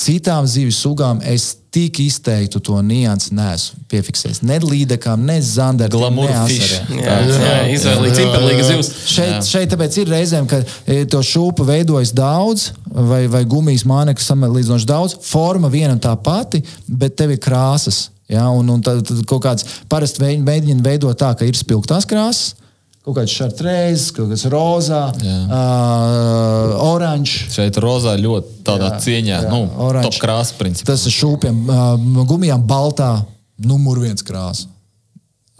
Citām zivju sugām es tik izteiktu to niansu neesmu piefiksējis. Ne līdekām, ne zandartiem, Glamour ne fish. asariem. Jā, jā, zivs. Šeit, šeit tāpēc ir reizēm, ka e, to šūpu veidojas daudz, vai, vai gumijas mānekļu samērīdzinoši daudz. Forma viena un tā pati, bet tev ir krāsas. Ja? Un, un tad, tad kaut kāds parasti mēģina veidot tā, ka ir spilgtās krāsas. Kaut kāds šartrēzs, kaut kāds rozā, uh, oranžs. Šeit rozā ļoti tādā Jā, cieņā, jā, nu, oranž. top krāsa principā. Tas ir šūpiem, uh, gumijām baltā, numur viens krāsa.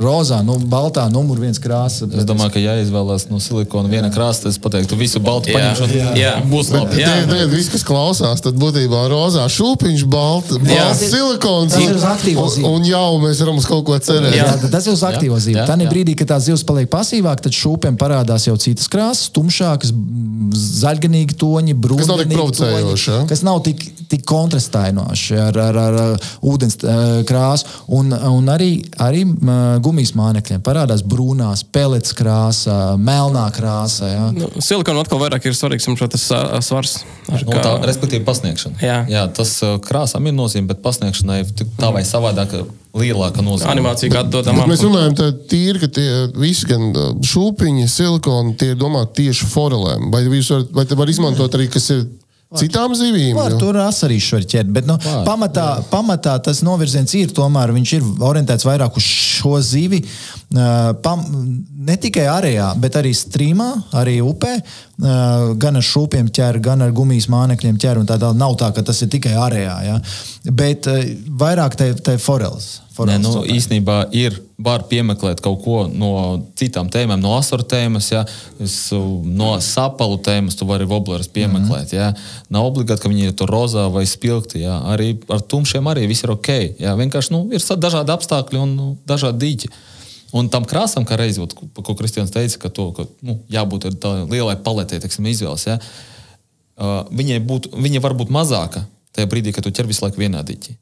Rozā, nu, baltā, numur viens krāsa. Es domāju, ka jāizvēlās no silikona viena krāsa, tad es pateiktu, visu baltu Jā, paņemšu. un jā. Būs labi. Jā. Tie ir visi, kas klausās, tad būtībā rozā šūpiņš, balts, Jā. balts silikons. Tas ir uz aktīvo un, zīmi. un jau mēs varam uz kaut ko cerēt. Jā, tad tas ir uz aktīvo Jā, jā, Tā jā. brīdī, kad tā zivs paliek pasīvāka, tad šūpēm parādās jau citas krāsas, tumšākas, zaļganīgi toņi, brūni. Kas nav tik provocējoši, ja? Kas nav tik, tik kontrastējoši ar, ar, ar, ar ūdens uh, krāsu. Un, un arī, arī gumijas mānekļiem parādās brūnās, pelets krāsa, melnā krāsa. Ja? Nu, silikona atkal vairāk ir svarīgs jums šo tas ā, svars. Ar Nu, kā- tā, respektīvi, pasniegšana. Jā. Jā, tas uh, krāsām ir nozīme, bet pasniegšanai tik tā vai savādāk lielāka nozīme. Animācija, kāda dodam. Bet mēs runājam tā tīri, ka tie visi gan uh, šūpiņi, silikoni, tie ir domāti tieši forelēm. Vai, jūs varat, vai te var izmantot arī, kas ir citām zivīm? Var, tur asarīšu var ķert, bet nu, Var, pamatā, pamatā tas novirziens ir tomēr, viņš ir orientēts vairāk uz šo zivi. Uh, Pam, ne tikai arējā, bet arī strīmā, arī upē. Uh, Gan ar šūpiem ķer, gan ar gumijas mānekļiem ķer. un Tā tālāk. Nav tā, ka tas ir tikai arējā. Ja? Bet uh, vairāk te, te foreles. Nē, nu, īstenībā ir, var piemeklēt kaut ko no citām tēmām, no asaru tēmas, ja, es, no sapalu tēmas, tu vari woblerus piemeklēt. Mm -hmm. ja. Nav obligāti, ka viņi ir tur rozā vai spilgti. Ja. Arī ar tumšiem arī viss ir ok. Ja. Vienkārši nu, ir dažādi apstākļi un nu, dažādi dīķi. Un tam krāsam, kā reizē, ko, ko Kristians teica, ka, to, ka nu, jābūt lielai paletē, teiksim, izvēles. Ja. Uh, viņai, būtu, viņa var būt mazāka tajā brīdī, kad tu ķer visu laiku vienā dīķī.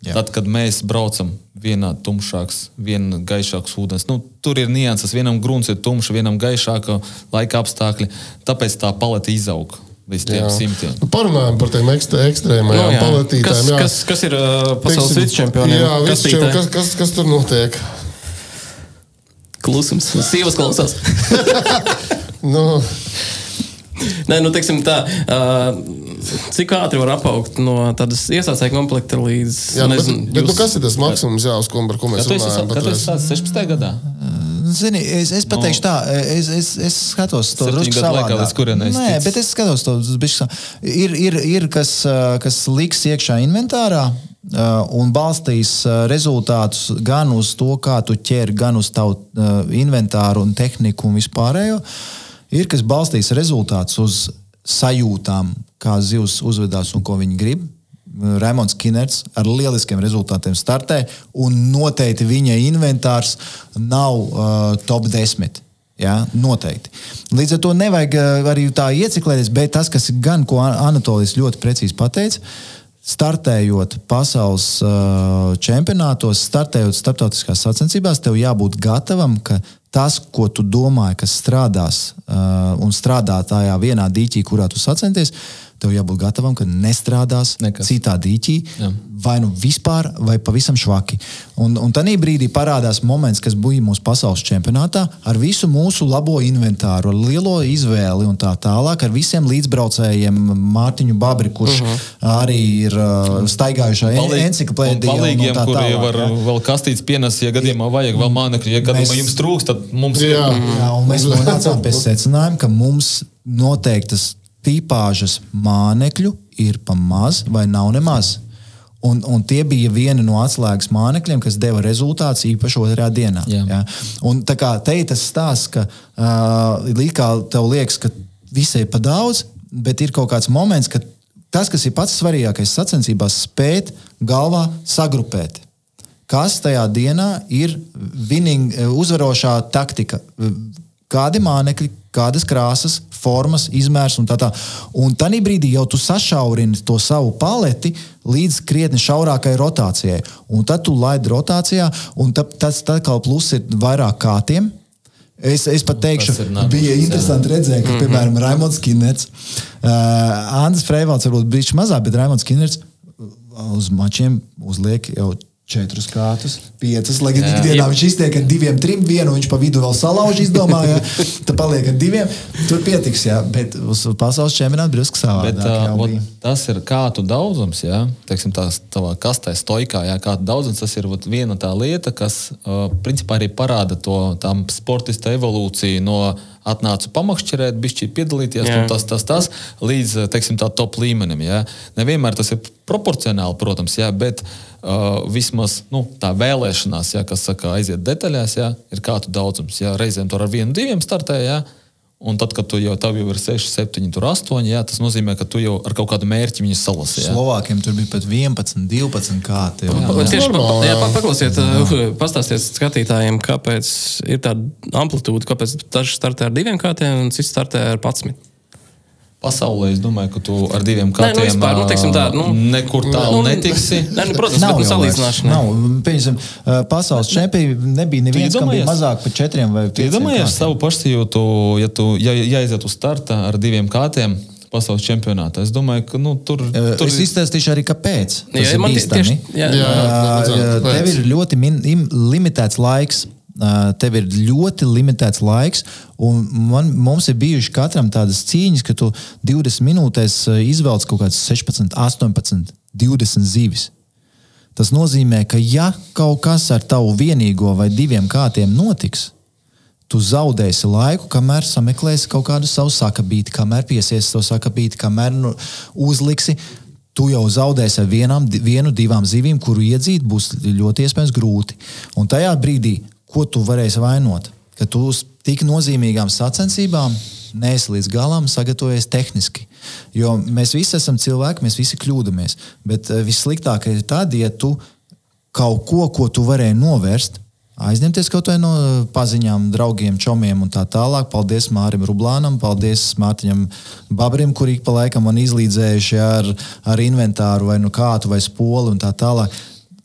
Jā. Tad, kad mēs braucam vienā tumšāks, vienā gaišāks ūdens, nu, tur ir nianses. Vienam grunts ir tumšs, vienam gaišāka laika apstākļi. Tāpēc tā palete izaug. Nu, Parunājam par tiem ekstra, ekstrēmajām Nu, jā. paletītēm. kas, jā. kas, kas ir uh, pasaules Teiksim, vicečempioniem? Jā, kastītē? kas, kas, kas tur notiek? Klusums. Sīvas klausās. Nu, Nē, nu, teiksim tā, uh, cik ātri var apaugt no tādas iesācēju komplekta līdz. jā, bet, nezinu, bet, nu, jūs- kas ir tas maksimums, jā, uz ko, ko mēs runājam? esi sācis 16. gadā? Zini, es, es pateikšu tā, es, es, es skatos to drusku laikā savādāk. līdz kurienei es Nē, ticu. bet es skatos to sa- Ir, ir, ir kas, ā, kas liks iekšā inventārā un balstīs rezultātus gan uz to, kā tu ķer, gan uz tavu inventāru un tehniku un vispārējo. Ir kas balstīs rezultātus uz sajūtām, kā zivs uzvedās un ko viņi grib. Raimons Kinerts ar lieliskiem rezultātiem startē, un noteikti viņa inventārs nav uh, top 10. Jā, noteikti. Līdz ar to nevajag uh, arī tā ieciklēties, bet tas, kas gan, ko An- Anatolijas ļoti precīzi pateica, startējot pasaules uh, čempionātos, startējot starptautiskās sacensībās, tev jābūt gatavam, ka tas, ko tu domāji, kas strādās uh, un strādā tajā vienā dīķī, kurā tu sacenties, tev jābūt gatavam, ka nestrādās Nekas. citā dīķī, Jā. vai nu vispār, vai pavisam švaki. Un, un tajā brīdī parādās moments, kas bija mūsu pasaules čempionātā, ar visu mūsu labo inventāru, ar lielo izvēli un tā tālāk, ar visiem līdzbraucējiem, Mārtiņu Babri, kurš uh -huh. arī ir uh, staigājušā enciklopēdija. Palīgiem, kuri var jā. vēl kastītes pienes, ja gadījumā vajag vēl mānekļi, ja gadījumā Mēs- jums trūks, tad mums Jā. ir. Jā, un mēs nonācām pie secinājuma, ka mums noteiktas tipāžas mānekļu ir pa maz vai nav nemaz. Un, un tie bija vieni no atslēgas mānekļiem, kas deva rezultātus īpaši otrajā dienā. Jā. Ja? Un tā kā te ir tas stāsts, ka uh, līdz kā tev liekas, ka visai pa daudz, bet ir kaut kāds moments, ka tas, kas ir pats svarīgākais sacensībās, spēt galvā sagrupēt. Kas tajā dienā ir winning, uzvarošā taktika? Kādi mānekļi, kādas krāsas, formas, izmērs un tā tālāk. Un tajā brīdī jau tu sašaurini to savu paleti līdz krietni šaurākai rotācijai. Un tad tu laidi rotācijā, un ta, tas atkal plus ir vairāk kārtiem. Es, es pat teikšu, tas ir nākošais, bija interesanti redzēt, ka, piemēram, Raimons Kinets, uh, Andris Freivalds varbūt brīdis mazāk, bet Raimons Kinets uz mačiem uzliek jau četrus kārtus, piecas. Lai gan Jā. ikdienā viņš iztiek ar diviem, trim, vienu viņš pa vidu vēl salauž, izdomāja, tad paliek ar diviem. Tur pietiks, jā, bet uz pasaules čempionāta drusku Bet, savādāk. uh, jau vot, bija. tas ir kādu daudzums, ja teiksim, tās tavā kastē, stoikā, ja kādu daudzums. Tas ir vot, viena tā lieta, kas uh, principā arī parāda to tam sportista evolūciju no atnācu pamakšķerēt, bišķi piedalīties, Jā. tas, tas, tas, līdz uh, teiksim, tā top līmenim. Ja. Nevienmēr tas ir proporcionāli, protams, ja, bet uh, vismaz nu, tā vēlēšanās, ja, kas saka, aiziet detaļās, ja, ir kādu daudzums. Ja. Reizēm tur ar vienu, diviem startē. Un tad, kad tu jau, tev jau ir 6, 7, tur 8, jā, tas nozīmē, ka tu jau ar kaut kādu mērķi viņus salasīji. jā. Slovākiem tur bija pat 11, 12 kārti. Pa- jau. pa- Tieši pa- jā, jā. pa- paklausiet, uh, pastāstiet skatītājiem, kāpēc ir tāda amplitūda, kāpēc daži startē ar diviem kārtiem un cits startē ar 11. Pasaulē es domāju, ka tu ar diviem Nē, nu, vispār, nu, teiksim tā, nu, nekur tālu nu, netiksi. Nē, nu, protams, Nav bet nu, jau salīdzināšana. Nav. Uh, pasaules čempioni nebija neviens, kam bija mazāk par četriem vai Tu pieciem. iedomājies savu pašsajūtu, ja tu ja, ja aiziet uz starta ar diviem kārtiem pasaules čempionātā. Es domāju, ka nu, tur, tur Es izstāstīšu arī, kāpēc. Tas Jā, ir bīstami. tieši- jā. Jā, Ā, vajadzētu, Tev kāpēc? ir ļoti min, im, limitēts laiks. Tev ir ļoti limitēts laiks, man, mums ir bijušas katram tādas cīņas, ka tu 20 minūtēs izvelc kaut kādas 16, 18, 20 zivis. Tas nozīmē, ka ja kaut kas ar tavu vienīgo vai diviem kārtiem notiks, tu zaudēsi laiku, kamēr sameklēsi kaut kādu savu sakabīti, kamēr piesiesi to sakabīti, kamēr nu, uzliksi. Tu jau zaudēsi ar vienām, vienu, divām zivīm, kuru iedzīt būs ļoti iespējams grūti. Un tajā brīdī, ko tu varēsi vainot? Ka tu uz tik nozīmīgām sacensībām neesi līdz galam sagatavojies tehniski. Jo mēs visi esam cilvēki, mēs visi kļūdāmies. Bet eh, vissliktākais ir tad, ja tu kaut ko, ko tu varēji novērst, aizņemties kaut vai no eh, paziņām, draugiem, čomiem un tā tālāk. Paldies Mārim Rublānam, paldies Mārtiņam Babrim, kur ik pa laikam man izlīdzējuši ar, ar inventāru vai nu kātu vai spoli un tā tālāk.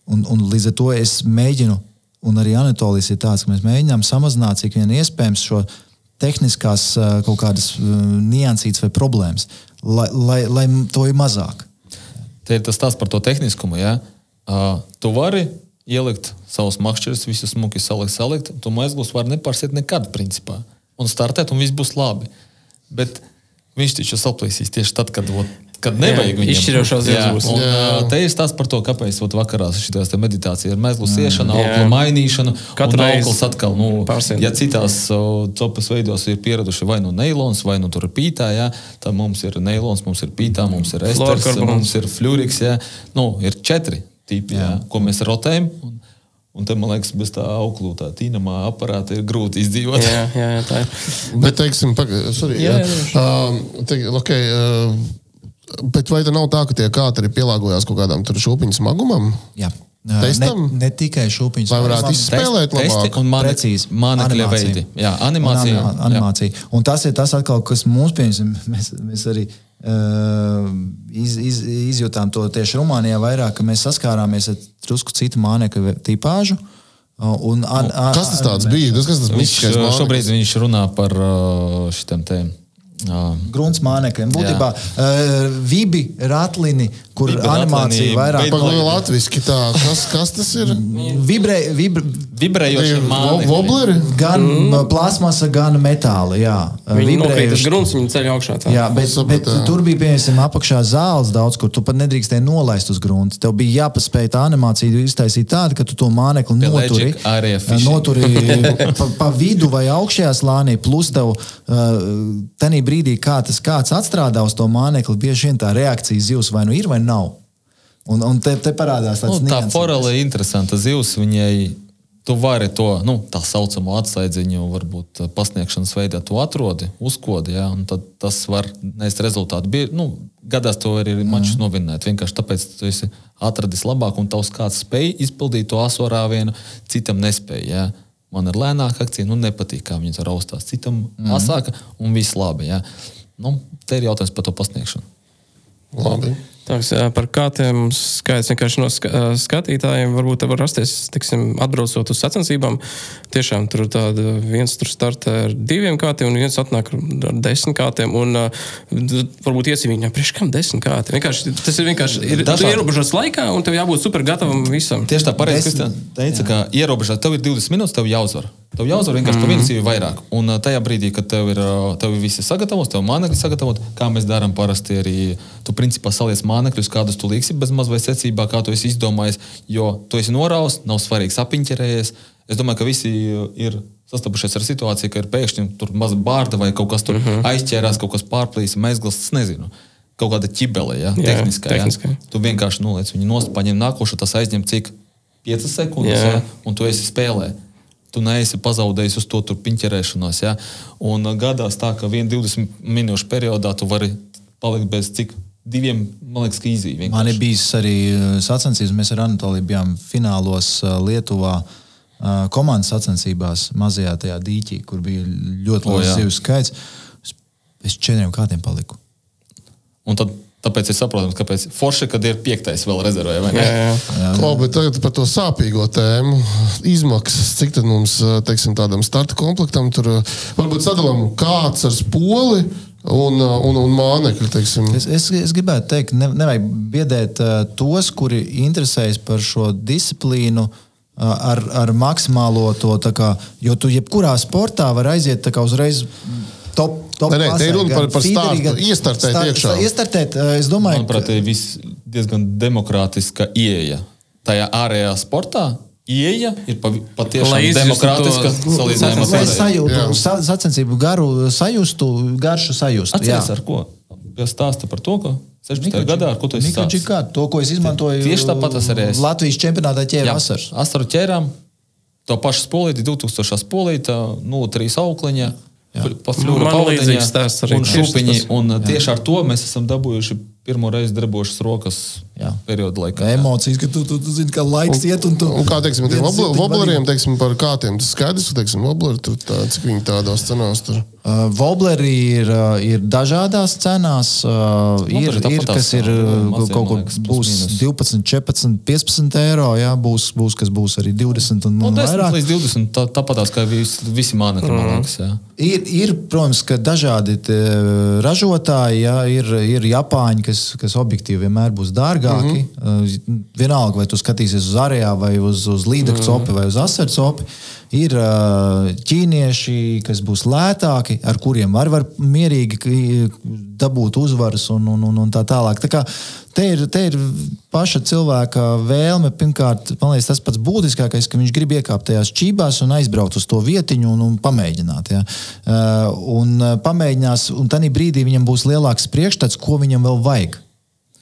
Un, un līdz ar to es mēģinu, un arī Anatolijas ir tāds, ka mēs mēģinām samazināt cik vien iespējams šo tehniskās eh, kaut kādas eh, niansītas vai problēmas, lai, lai, lai to ir mazāk. Te ir tas stāsts par to tehniskumu. Ja? Uh, tu vari ielikt savus makšķerus, visus smuki salikt, salikt. Tu maizglus var nepārsiet nekad, principā. Un startēt, un viss būs labi. Bet viņš taču saplīsīs tieši tad, kad, ot, kad nevajag viņam. izšķirošās Jā, Jā. uh, Te ir stāsts par to, kāpēc ot, vakarā šīs meditācijas ir mezglu siešana, Jā. auklu mainīšana. Reizi aukls atkal, nu, pārsien. ja citās copas veidos ir pieraduši vai nu neilons, vai nu tur pītā, jā, tad mums ir neilons, mums ir pītā, mums ir esters, mums ir fluoriks. Jā. Nu, ir četri tipi, jā. Jā, ko mēs rotējam. Un, un te, man liekas, bez tā auklu, tā tīnamā aparāta ir grūti izdzīvot. Jā, jā, jā, tā ir. Bet, teiksim, paga, sorry, Jā, jā, jā, uh, te, okay, uh, bet vai tā nav tā, ka tie kāti arī pielāgojās kaut kādam tur šūpiņu smagumam? Jā. Testam? Ne, ne tikai šūpiņas, Lai varētu man- izspēlēt labāk? un mani, Precīzi. Animācija. veidi. Jā, Un animācija. anima- animācija. Un tas ir tas, atkal, kas mums pieņemsim. Mēs, mēs arī iz, iz, izjūtām to tieši Rumānijā vairāk, ka mēs saskārāmies ar drusku citu mānekļu tipāžu. Un, an, an, Kas tas tāds bija? Tas, kas tas Viņš mistiskais uh, māneklis? šobrīd viņš runā par uh, šitiem te. Grunts mānekļiem. Būtībā uh, vibi, ratlini, kur Vibi, animācija ratlini, vairāk Pagaidām, latviski tā. Kas, kas tas ir? vibrē, vibr, Vibrējoši Vo- mānekļi. Wobleri? gan mm. plasmasa, gan metāla. Jā, Viņi nokrīt uz grunts, viņi ceļ augšā. Tā. Jā, bet, bet tur bija piemēram apakšā zāles daudz, kur tu pat nedrīkstēji nolaist uz grunta. Tev bija jāpaspēj tā animācija iztaisīt tādu, ka tu to mānekli noturi. Fishing. Noturi pa, pa vidu vai augšējā slānī, plus tev uh, tenī brīdī, kā tas kāds atstrādā uz to mānekli, bieži vien tā reakcija zivs vai nu ir vai nav. Un, un te, te parādās tāds Nu, tā forela ir interesanta zivs. Viņai tu vari to nu, tā saucamo atslēdziņu, varbūt eh, pasniegšanas veidā, to atrodi, uzkodi. Ja, un tad tas var nest rezultātu. Bie, nu, gadās to arī mačus mm. novinēt. Vienkārši tāpēc, ka tu esi atradis labāk, un tavs kāds spēj izpildīt to asorāvienu, citam nespēja. Ja. Man ir lēnāka akcija, nu nepatīk, kā viņi tur raustās. Citam mm. asāka un viss labi. Ja. Nu, te ir jautājums par to pasniegšanu. Labi. Tāks, par kātiem skaits vienkārši no skatītājiem varbūt var rasties, tiksim, atbraucot uz sacensībām. Tiešām tur tāda viens tur startē ar diviem kātiem, un viens atnāk ar desmit kātiem. Un varbūt iesīvīņā, priekš kam desmit kāti. Vienkārši, tas ir vienkārši ir, Dažādi. ierobežots laikā, un tev jābūt super gatavam visam. Tieši tā, pareizi. Kristian teica, ka ierobežot, tev ir 20 minūtes, tev jāuzvar. Tev jāuzvar vienkārši mm -hmm. vienu sīvu vairāk. Un tajā brīdī, kad tev ir, tev ir visi sagatavots, tev mānekļi sagatavot, kā mēs darām parasti arī, tu principā saliec mānekļus, kādus tu liksi bez maz vai secībā, kā tu esi izdomājis, jo tu esi noraus, nav svarīgi sapiņķerējies. Es domāju, ka visi uh, ir sastapušies ar situāciju, ka ir pēkšņi tur maza bārda vai kaut kas tur mm -hmm. aizķērās, kaut kas pārplīs, es nezinu. Kaut kāda ķibele, ja, Jā, tehniskā. Ja. tehniskā. Tu vienkārši noliec viņu nost, paņem nākošo, tas aizņem cik 5 sekundes, Jā. ja, un tu esi spēlē. Tu neesi pazaudējis uz to piņķerēšanos. Ja? Un uh, gadās tā, ka vienā 20 minūšu periodā tu vari palikt bez cik diviem, man liekas, īzī. Man ir bijis arī uh, sacensības, mēs ar Anatoliju bijām finālos uh, Lietuvā. uh, Komandas sacensībās, mazajā tajā dīķī, kur bija ļoti liels zivju skaits. Es pēc četriem kādiem paliku. Un tad, tāpēc ir saprotams, kāpēc forši, kad ir piektais vēl rezervē. Jā, jā. Bet tagad par to sāpīgo tēmu. Izmaksas, cik tad mums teiksim, tādam starta komplektam tur varbūt sadalām kāds ar spoli un, un, un mānekļu. Teiksim. Es, es, es gribētu teikt, ne, nevajag biedēt uh, tos, kuri interesējas par šo disciplīnu. uh, Ar, ar maksimālo to, tā kā, jo tu jebkurā sportā vari aiziet tā kā uzreiz top. top Nē, nē, te ir runa par- par gan- iestartēt start- iekšā. sta- Iestartēt, uh, es domāju, Manuprāt, ir viss diezgan demokrātiska ieeja. Tajā ārējā sportā ieeja ir pa- patiešām demokrātiska to- salīdzinājumā. lai ar pārējiem. sajūtu, Jā. sa, sacensību garu sajustu, garšu sajustu. Atceries ar ko? Ja stāsta par to, ka 16. gadā ar ko tu esi sācis? To, ko es izmantoju. Tieši tāpat arī es. Latvijas čempionātā ķēra Jā, vasaras. Asaru ķērām, to pašu spolīti, 2000 spolīta, 0,3 aukliņa. Pa Man pavadiņā līdzīgs stāsts arī. Un šūpiņi. tas. Un tieši ar to mēs esam dabūjuši pirmo reizi darbošas rokas Jā. periodu laikā. Emocijas, ka tu, tu, tu zini, ka laiks iet un tu. Un kā teiksim, tiem wobbleriem, teiksim, par kātiem, tas skaidrs, ka, teiksim, wobbleri tur tā, cik viņi tādās cenās tur. Uh, Wobleri ir, uh, ir dažādās cenās. Uh, ir, tāpat ir, kas ir uh, uh, mazie, kaut kur liekas, būs mīnus. 12, 14, 15 eiro. Jā, būs, būs, kas būs arī 20 un, un 10 vairāk. līdz 20. Tā, tāpatās kā vis, visi mānekļi, man liekas. jā. Ir, ir, protams, ka dažādi ražotāji, jā, ir, ir Japāņi, kas, kas objektīvi vienmēr būs dārgāki. Mm -hmm. Vienalga, vai tu skatīsies uz arējā, vai uz, uz līdekļu copi, mm -hmm. vai uz asaru copi. Ir ķīnieši, kas būs lētāki, ar kuriem var, var mierīgi dabūt uzvaras un, un, un, un tā tālāk. Tā kā te ir, te ir paša cilvēka vēlme. Pirmkārt, man liekas, tas pats būtiskākais, ka viņš grib iekāpt tajās čībās un aizbraukt uz to vietiņu un, un pamēģināt. Ja. Un pamēģinās, un tajā brīdī viņam būs lielāks priekšstats, ko viņam vēl vajag.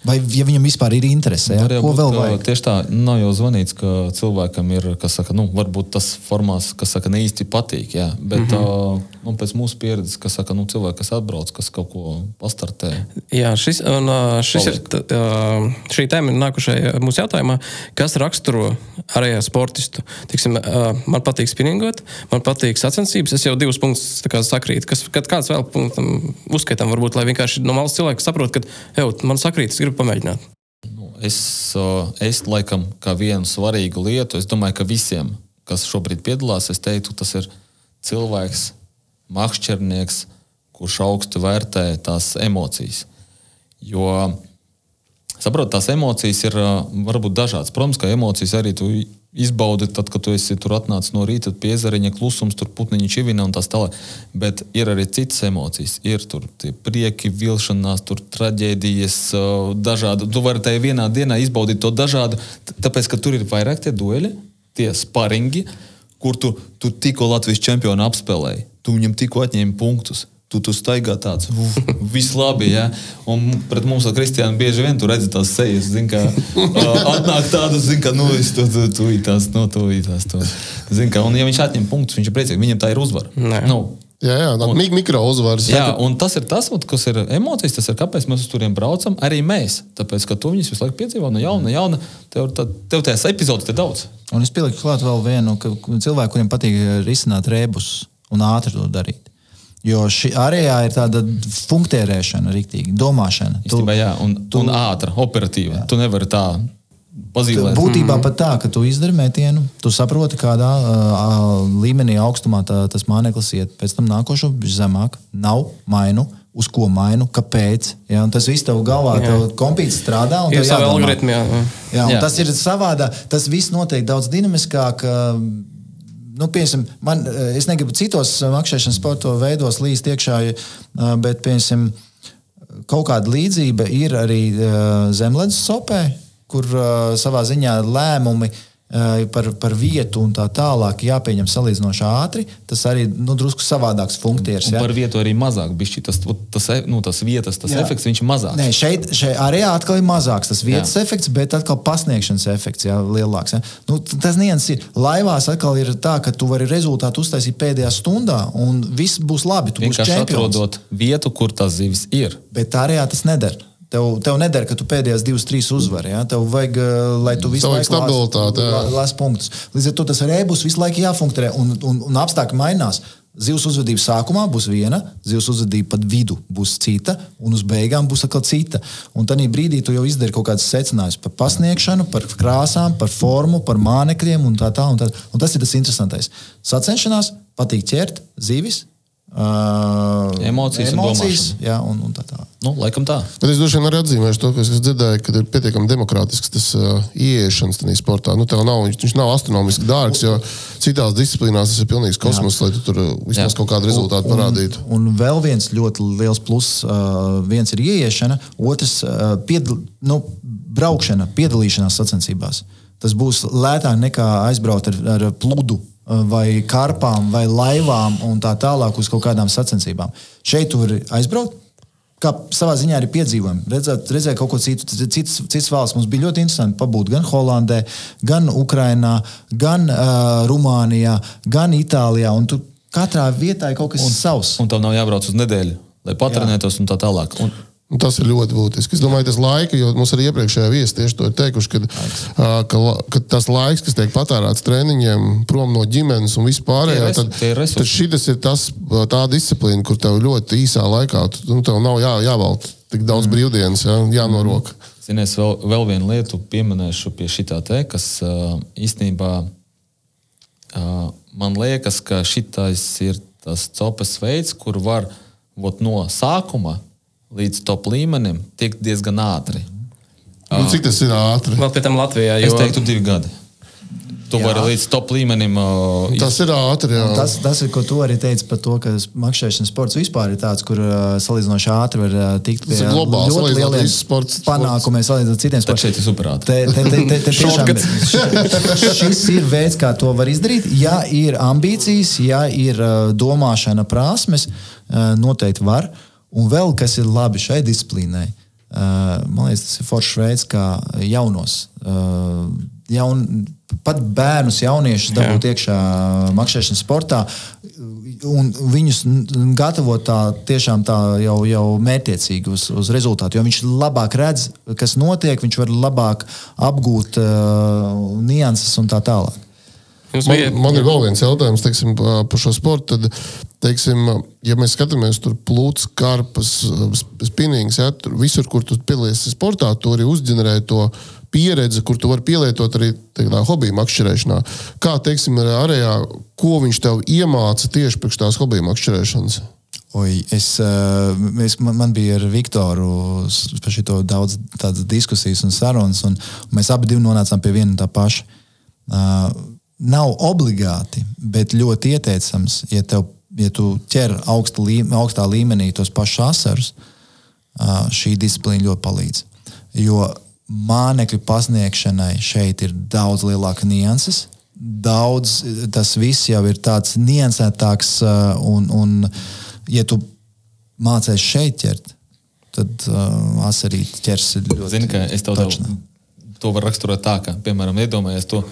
Vai ja viņam vispār ir interese, jau ko būt, vēl ka vajag? Tieši tā, nav jau zvanīts, ka cilvēkam ir, kas saka, nu, varbūt tas formāts, kas saka, ne īsti patīk. Jā, bet, mm -hmm. uh, nu, pēc mūsu pieredzes, kas saka, nu, cilvēki, kas atbrauc, kas kaut ko pastartē. Jā, šis, un, šis ir, t- šī tēma nākušajā mūsu jautājumā, kas raksturo ārējā sportistu. Tiksim, man patīk spinningot, man patīk sacensības. Es jau divus punktus sakrītu. Kas, kad kāds vēl punktam uzskatām, varbūt, lai vienkārši no malas cilvēks saprot, ka, ej, man sakrīt, es gribu pamēģināt. Nu, es, es laikam, kā vienu svarīgu lietu, es domāju, ka visiem, kas šobrīd piedalās, es teiktu, tas ir cilvēks, makšķernieks, kurš augstu vērtē tās emocijas. Jo, saprot, tās emocijas ir uh, varbūt dažādas. Protams, ka emocijas arī tu izbaudi, tad, kad tu esi tur atnācis no rīta, piezariņa klusums, tur putniņa čivina un tā tālāk. Bet ir arī citas emocijas. Ir tur prieki, vilšanās, tur traģēdijas, uh, dažādi. Tu vari tajā vienā dienā izbaudīt to dažādu, tāpēc, ka tur ir vairāk tie dueli, tie sparingi, kur tu, tu tikko Latvijas čempionu apspēlēji. Tu viņam tikko atņēmi punktus. Tu tur staigā tāds, viss labi. Ja? Un pret mums ar Kristiānu bieži vien tur redzi tās sejas. Zin, kā, atnāk tādas, zin, ka, nu, es to tu, tu, tās, no, tu, tās, to. Zin, kā, un, ja viņš atņem punktus, viņš ir priecīgs. Viņam tā ir uzvara. Nē. Nu, Jā, jā, tā mik mikro uzvaras. Jā, un tas ir tas, kas ir emocijas, tas ir kāpēc mēs uz turieni braucam. Arī mēs. Tāpēc, ka tu viņus visu laiku piedzīvo no jauna, no jauna. Tev, tā, tev tās epizodes ir daudz. Un es pieliku klāt vēl vienu, ka cilvēku, kuriem patīk risināt rebus un ātri to darīt. Jo šī arējā ir tāda funkcionēšana, rīktīgi, domāšana. Tu- Īstenībā, jā, un, tu, un ātra, operatīva. Jā. Tu nevari tā pazīmēt. Būtībā pat tā, ka tu izdari metienu, tu saproti, kādā uh, līmenī, augstumā tā, tas mākslinieks iet. Pēc tam nākošo zemāk, nav mainu. Uz ko mainu, kāpēc? Ja, un tas viss tev galvā, tev kompīts strādā. un Ir tev jādomā. algoritmi, jā. Jā, un Jā. tas ir savādāk. Tas viss notiek daudz dinamiskāk. ā, Nu, piemēram, man, es negribu citos makšķerēšanas sporta veidos līst iekšā, bet piemēram, kaut kāda līdzība ir arī ā, zemledus sopē, kur ā, savā ziņā lēmumi ā, par, par vietu un tā tālāk jāpieņem salīdzinoši ātri. Tas arī nu, drusku savādāks funkcijas. Un par vietu arī mazāk. Bišķi, tas, tas, nu, tas vietas, tas Jā. efekts, viņš ir mazāks. Nē, šeit, šeit arī atkal ir mazāks tas vietas jā. efekts, bet atkal pasniegšanas efekts jā, lielāks. Jā. Nu, tas nians ir. Laivās atkal ir tā, ka tu vari rezultātu uztaisīt pēdējā stundā, un viss būs labi. Tu būsi Vienkārši čempions. atrodot vietu, kur tas zivis ir. Bet arī tas nedara. Tev, tev nedara, ka tu pēdējās divas, trīs uzvari. Ja? Tev vajag, uh, lai tu visu vajag stabilitāti, lasi punktus. Līdz ar to tas rēbus visu laiku jāfunkcionē, un, un, un apstākļi mainās. Zivs uzvedība sākumā būs viena, zivs uzvedība pat vidu būs cita, un uz beigām būs atkal cita. Un tad brīdī tu jau izdari kaut kādas secinājumus par pasniegšanu, par krāsām, par formu, par mānekļiem un tā tālāk. Tā. un tas ir tas interesantais. Sacenšanās, patīk ķert zivis. Uh, Emocijas un emocijas domāšana. jā, un, un tā tālāk. Nu, laikam tā. Bet es droši vien arī atzīmēšu to, ka es dzirdēju, ka ir pietiekami demokrātisks tas uh, ieiešanas tajā sportā. Nu, tev nav, viņš, viņš nav astronomiski dārgs, jo citās disciplīnās tas ir pilnīgs kosmos, lai tu tur uh, vismaz Jā. kaut kādu rezultātu parādītu. Un, un vēl viens ļoti liels pluss, uh, viens ir ieiešana, otrs uh, piedal, nu, braukšana, piedalīšanās sacensībās. Tas būs lētāk nekā aizbraukt ar, ar plūdu. Uh, Vai karpām, vai laivām, un tā tālāk uz kaut kādām sacensībām. Šeit tu vari aizbraukt, kā savā ziņā arī piedzīvojumi. Redzēt, redzēt kaut ko citu, citas, citas valsts. Mums bija ļoti interesanti pabūt gan Holandē, gan Ukrajinā, gan uh, Rumānijā, gan Itālijā. Un tur katrā vietā ir kaut kas un, savs. Un tev nav jābrauc uz nedēļu, lai patrenētos un tā tālāk. Un, Un tas ir ļoti būtiski. Es domāju, tas laika, jo mums arī iepriekšējā viesā tieši to ir teikuši, kad, ka, ka tas laiks, kas tiek patērēts treniņiem, prom no ģimenes un vispārējā, tad, tad šis ir tas, tā disciplīna, kur tev ļoti īsā laikā, nu, tev nav jā, jāvalda tik daudz mm. brīvdienas, jā, jānorok. Zinies, vēl, vēl vienu lietu pieminēšu pie šī te, kas īstenībā man liekas, ka šitais ir tas copes veids, kur var vot, no sākuma līdz top līmenim tikt diezgan ātri. Nu, cik tas ir ātri? Vēl pie tam Latvijā. Es Jo, teiktu, divi gadi. Tu Jā. vari līdz top līmenim. Uh, Tas ir ātri. Tas, tas ir, ko tu arī teici par to, ka makšķerēšanas sports vispār ir tāds, kur uh, salīdzinoši ātri var uh, tikt pie Tas ir globāls, ļoti lieliem sports- panākumiem, salīdzinot ar citiem sportiem. šeit ir superātri. Te, te, te, te, te tiešām, šis ir veids, kā to var izdarīt. Ja ir ambīcijas, ja ir uh, domāšana, prasmes, uh, noteikti var. Un vēl kas ir labi šai disciplīnai, man liekas, tas ir foršs veids, kā jaunos jaun, pat bērnus, jauniešus dabūt iekšā makšķerēšanas sportā. Un viņus gatavot tā tiešām tā jau, jau mērķiecīgi uz, uz rezultātu. Jo viņš labāk redz, kas notiek, viņš var labāk apgūt uh, nianses un tā tālāk. Man, man ir vēl viens jautājums teiksim, pa- par šo sportu. Tad, teiksim, ja mēs skatāmies tur plūcis, karpas, spinnings, ja, tur visur, kur tu piedalies sportā, tu arī uzģenerē to pieredzi, kur tu vari pielietot arī tādā hobija makšķerēšanā. Kā, teiksim, ar ārējā, ko viņš tev iemāca tieši priekš tās hobija makšķerēšanas? Oi, es, uh, es, man, man bija ar Viktoru par šo daudz diskusijas un sarunas, un, mēs abi nonācām pie viena un tā paša. Uh, nav obligāti, bet ļoti ieteicams, ja, tev, ja tu ķer līme, augstā līmenī tos pašus asarus, šī disciplīna ļoti palīdz. Jo mānekļu pasniegšanai šeit ir daudz lielāka nianses. Daudz, tas viss jau ir tāds niansētāks, un, un ja tu mācies šeit ķert, tad uh, asarīt ķers ļoti. Zini, ka es tev tev, to varu raksturot tā, ka, piemēram, iedomājies to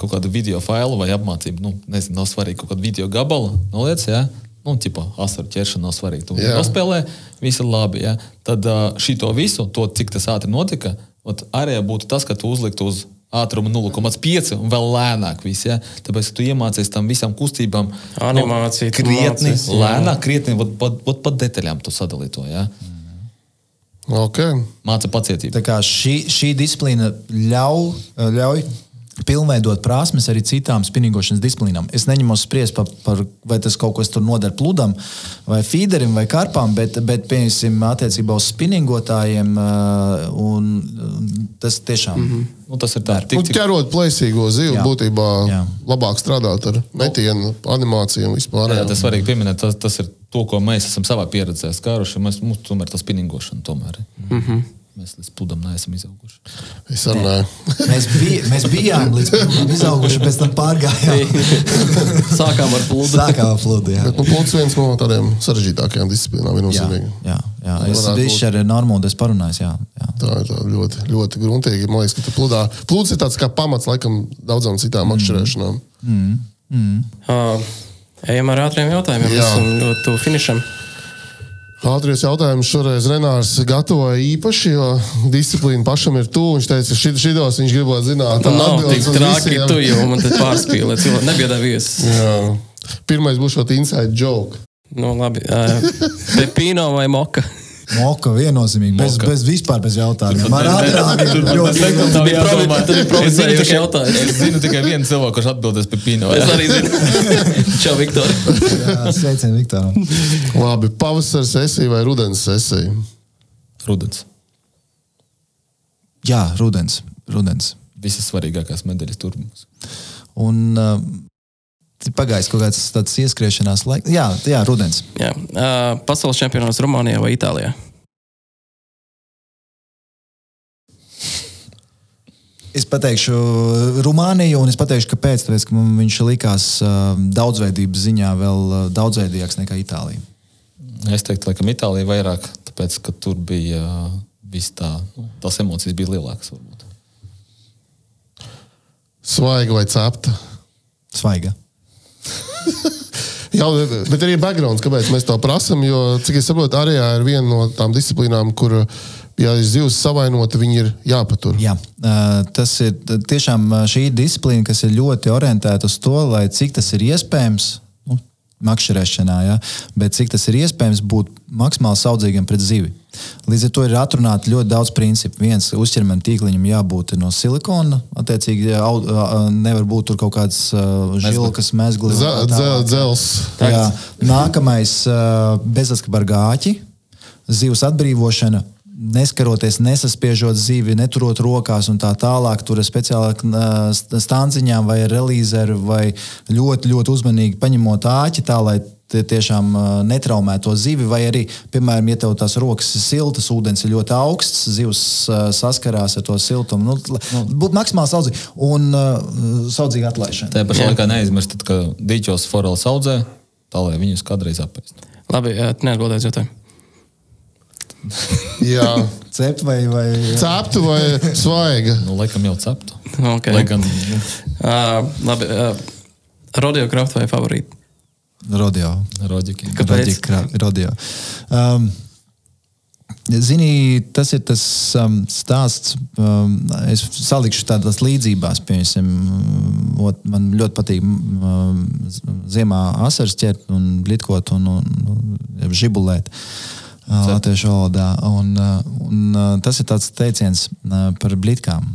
kaut kādu video failu vai apmācību. Nu, nezinu, nav svarīgi kaut kādu video gabalu, noliec, ja? Nu, tipo, asaru ķeršana nav svarīga. Tu Jā. nospēlē, viss ir labi. Ja? Tad šito visu, to, cik tas ātri notika, ot, arī būtu tas, ka tu uzliktu uz ātrumu 0,5 un vēl lēnāk. Viss, ja? Tāpēc, ka tu iemācies tam visam kustībām. Animācija, tu krietni, mācies, lēnāk, krietni, pat, detaļām tu sadalī to. Ja? Okay. Māca pacietību. Tā kā šī, šī disciplīna ļauj, ļauj pilnveidot prasmes arī citām spinīgošanas disciplīnām. Es neņemos spriest par, par vai tas kaut kas tur noder pludam, vai feederim, vai karpām, bet, bet pieņemsim, attiecībā uz spinīgotājiem, uh, tas tiešām. Mm -hmm. Nu, tas ir tā, Nu, tik, cik ķerot plēsīgo zivu, Jā. būtībā Jā. labāk strādāt ar metienu, animāciju un vispār. Jā, tas ir svarīgi pieminēt. Tas, tas ir to, ko mēs esam savā pieredzē skāruši. Mēs, mums tomēr tas spinningošana tomēr. Mm Mhm. -hmm. Mēs līdz pludam neesam izauguši. Es arī nē. Mēs, bij, mēs bijām līdz tam izauguši, pēc tam pārgājām. Sākām ar plūdu. Sākām ar plūdu. jā. Bet nu, plūcis viens no tādiem sarežģītākajām disciplīnām Jā, viennozīmīgi. jā, jā. Es Varētu biju būt. ar Normūdu, es parunāju. Jā, jā. Tā ir tā ļoti, ļoti gruntīgi. Man liekas, ka tu plūdā. Plūds ir tāds kā pamats laikam daudzām citām Mm. makšķerēšanām. Uh, ejam ar ātriem jautājumiem. Jā. Esam ļoti tuvu finišam. Ātries jautājums šoreiz Renārs gatavoja īpaši, jo disciplīna pašam ir tuvu. Viņš teica, ka šit, šitos viņš gribētu zināt. Tā nav tik traki, tu jau man te pārspīlē. Cilvēki nebiedā viesis. Pirmais būs šāds inside joke. Nu, labi. Pepino vai moka? Moka viennozīmīgi, bez, bez vispār bez jautājumiem. Ir Tur ļoti tad bija Es zinu tikai- vienu cilvēku, kurš atbildēs pie Pino. Es arī zinu. Čau, Viktor. Jā, Sveicienu Viktoram. Labi, pavasara sesija vai rudens sesija? Rudens. Jā, rudens. rudens. Visas svarīgākās medaļas tur mums. Un uh, pagājis kaut kāds tāds ieskriešanās laiks. Jā, jā, rudens. Jā. Uh, pasaules čempionāts Rumānijā vai Itālijā? Es pateikšu Rumāniju, un es pateikšu, kāpēc. Tāpēc, ka man viņš likās uh, daudzveidības ziņā vēl uh, daudzveidīgāks nekā Itālija. Es teiktu, laikam, Itālija vairāk, tāpēc, ka tur bija viss tā, tās emocijas bija lielākas. Varbūt. Svaiga vai cepta? Svaiga. Jā, bet arī backgrounds, kāpēc mēs to prasām. Jo, cik es saprotu, arī ir viena no tām disciplīnām, kur, ja ir zivs savainota, viņi ir jāpatur. Jā, tas ir tiešām šī disciplīna, kas ir ļoti orientēta uz to, lai cik tas ir iespējams. Makšķerēšanā, ja, bet cik tas ir iespējams būt maksimāli saudzīgam pret zivi. Līdz ar to ir atrunāti ļoti daudz principu. Viens uzķermeņa tīkliņam jābūt no silikona. Attiecīgi, au- nevar būt tur kaut kāds uh, žilkas, mezglis. Dze- dze- Dzels. Nākamais uh, bezatskapa ar gāķi, zivs atbrīvošana. Neskaroties, nesaspiežot zivi, neturot rokās un tā tālāk, tur ar speciālām stānciņām vai ar relīzeru, vai ļoti, ļoti uzmanīgi paņemot āķi tā, lai tie tiešām netraumētu to zivi. Vai arī, piemēram, ja tev tās rokas ir siltas, ūdens ir ļoti augsts, zivs saskarās ar to siltumu. Nu, Būt maksimāli saudzīgi un uh, saudzīgi atlaišana. Tajā pašā laikā neaizmirstiet, ka dīķos foreles audzē, tā lai viņus kādreiz apēst. Labi, neatbildēt jautājumu. Jā, Cep vai, vai ceptu vai svaiga. Nu, laikam jau ceptu. Okay. Lai gan, nu, Uh, labi, uh, radiograft vai favorīti? rodeo. Roģiki. Kāpēc? Rodeo Rodeo. Um, Zini, tas ir tas um, stāsts. Um, es salikšu tādas līdzībās. Piemēram, ot, man ļoti patīk um, ziemā asaras ķert un blitkot un, un, un žibulēt. uh, Latviešu valodā. Un, un, tas ir tāds teiciens par blitkām.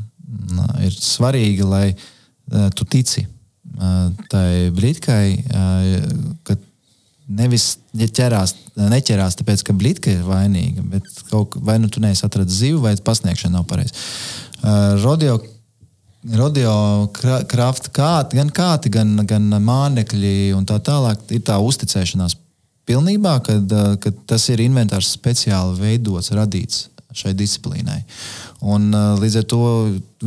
Ir svarīgi, lai tu tici tai blitkai, ka nevis ķerās, neķerās, tāpēc ka blitka ir vainīga, bet kaut, kā- vai nu tu neesi atradzis zivu, vai pasniegšana nav pareiza. Rodeo Rodeo kra- krafta kāti, gan kāti, gan, gan mānekļi un tā tālāk ir tā uzticēšanās pilnībā, kad, uh, kad tas ir inventārs speciāli veidots, radīts šai disciplīnai. Un, uh, līdz ar to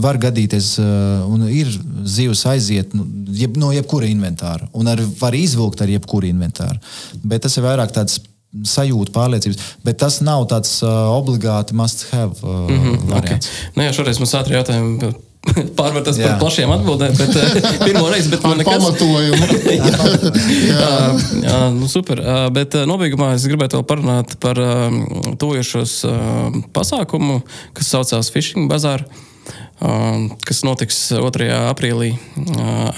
var gadīties, uh, un ir zivs aiziet nu, jeb, no jebkura inventāra, un ar, var izvilkt ar jebkuru inventāru. Bet tas ir vairāk tāds sajūta, pārliecības, bet tas nav tāds uh, obligāti must-have uh, mm -hmm, Okay. variants. Nu, jā, šoreiz mums ātri jautājumi pārvērtās par Jā. plašiem atbildēm, bet uh, pirmo reizi, bet man nekas. pamatojumu. Jā, jā, nu super. Ā, Bet ā, nobeigumā es gribētu vēl parunāt par um, tojošos uh, pasākumu, kas saucās Fishing Bazaar, um, kas notiks 2. aprīlī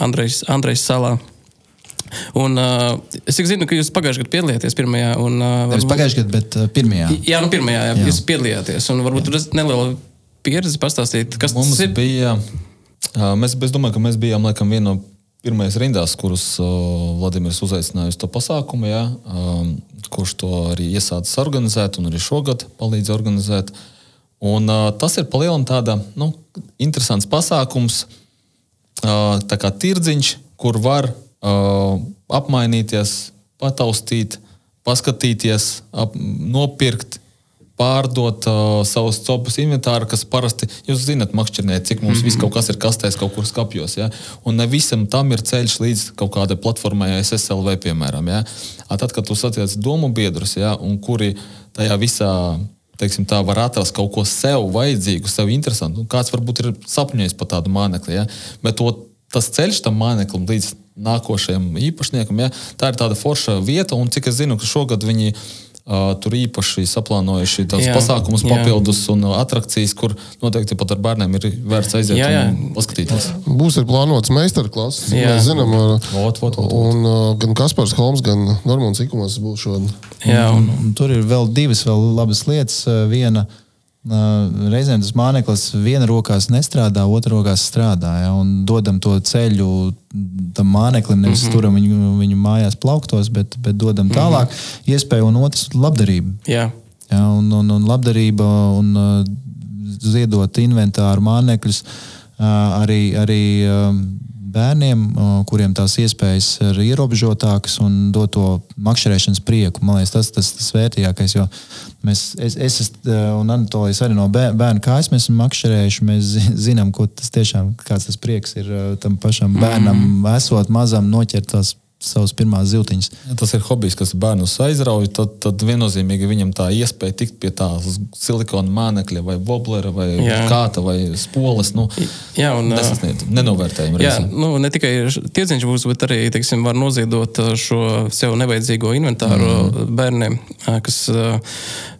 Andrejs, Andrejs salā. Un, uh, es zinu, ka jūs pagājušajā gadā piedalījāties pirmajā. Un, uh, varbūt- pagājušajā gadā, bet uh, pirmajā. Jā, nu pirmajā jā, Jā. jūs piedalījāties. Un varbūt ir neliela pieredze pastāstīt, kas Mums tas ir. bija. Mēs, es domāju, ka mēs bijām laikam viena no pirmajās rindās, kurus Vladimirs uzaicināja uz to pasākumu, jā, kurš to arī iesācis organizēt un arī šogad palīdz organizēt. Un, tas ir palielinājums tāda nu, interesants pasākums, tā kā tirdziņš, kur var apmainīties, pataustīt, paskatīties, ap, nopirkt, pārdot uh, savus copus inventāru, kas parasti, jūs zināt, makšķernē, cik mums mm -hmm. viss kaut kas ir kastēs, kaut kur skapjos. Ja? Un ne visam tam ir ceļš līdz kaut kādai platformai, SSLV, piemēram. Ja? Tad, kad tu satiec domu biedrus, ja? un kuri tajā visā teiksim, tā, var atrast kaut ko sev vajadzīgu, sev interesantu. Un Kāds varbūt ir sapņojis par tādu mānekli, ja? bet to, tas ceļš tam māneklim līdz nākošajam īpašniekam, ja? tā ir tāda forša vieta, un cik es zinu, ka šogad viņi Uh, tur īpaši saplānojuši tādus pasākumus, jā. papildus un attrakcijas, kur noteikti pat ar bērniem ir vērts aiziet Jā, jā. un paskatīties. Būs arī plānots meistarklases. Mēs zinām, ar- Vot, vot, vot, vot. un uh, gan Kaspars Holms, gan Normons Ikumos būs šodien. Jā, un, Un tur ir vēl divas vēl labas lietas. Viena, uh, reizēm tas mākslinieks viena rokās nestrādā, otrā rokās strādā. Ja, un dodam to ceļu tam māksliniekam, nevis mm -hmm. turam viņu, viņu mājās plauktos, bet, bet dodam tālāk. Mm -hmm. Iespēju un otrs - labdarība. jā. Ja, un, un, un labdarība un uh, ziedot inventāru mānekļus uh, arī, arī um, bērniem, kuriem tās iespējas ir ierobežotākas un dot to makšķerēšanas prieku. Man liekas, tas ir tas, tas vērtīgākais. Jo mēs, es, es un Anatolijas arī no bē- bērnu kājas mēs esam makšķerējuši. Mēs zi- zinām, ko tas tiešām, kāds tas prieks ir tam pašam bērnam, mm. esot mazam, noķert tās savas pirmās ziltiņas. Ja tas ir hobijs, kas bērnus aizrauj, tad, tad viennozīmīgi viņam tā iespēja tikt pie tā silikona mānekļa, vai voblera, vai Jā. kāta, vai spoles. Nu, Jā, un, nesasniedz, nenovērtējam. Jā, reizēm. nu, ne tikai tirdziņš būs, bet arī teiksim, var noziedot šo sev nevajadzīgo inventāru mm. bērniem, ā, kas,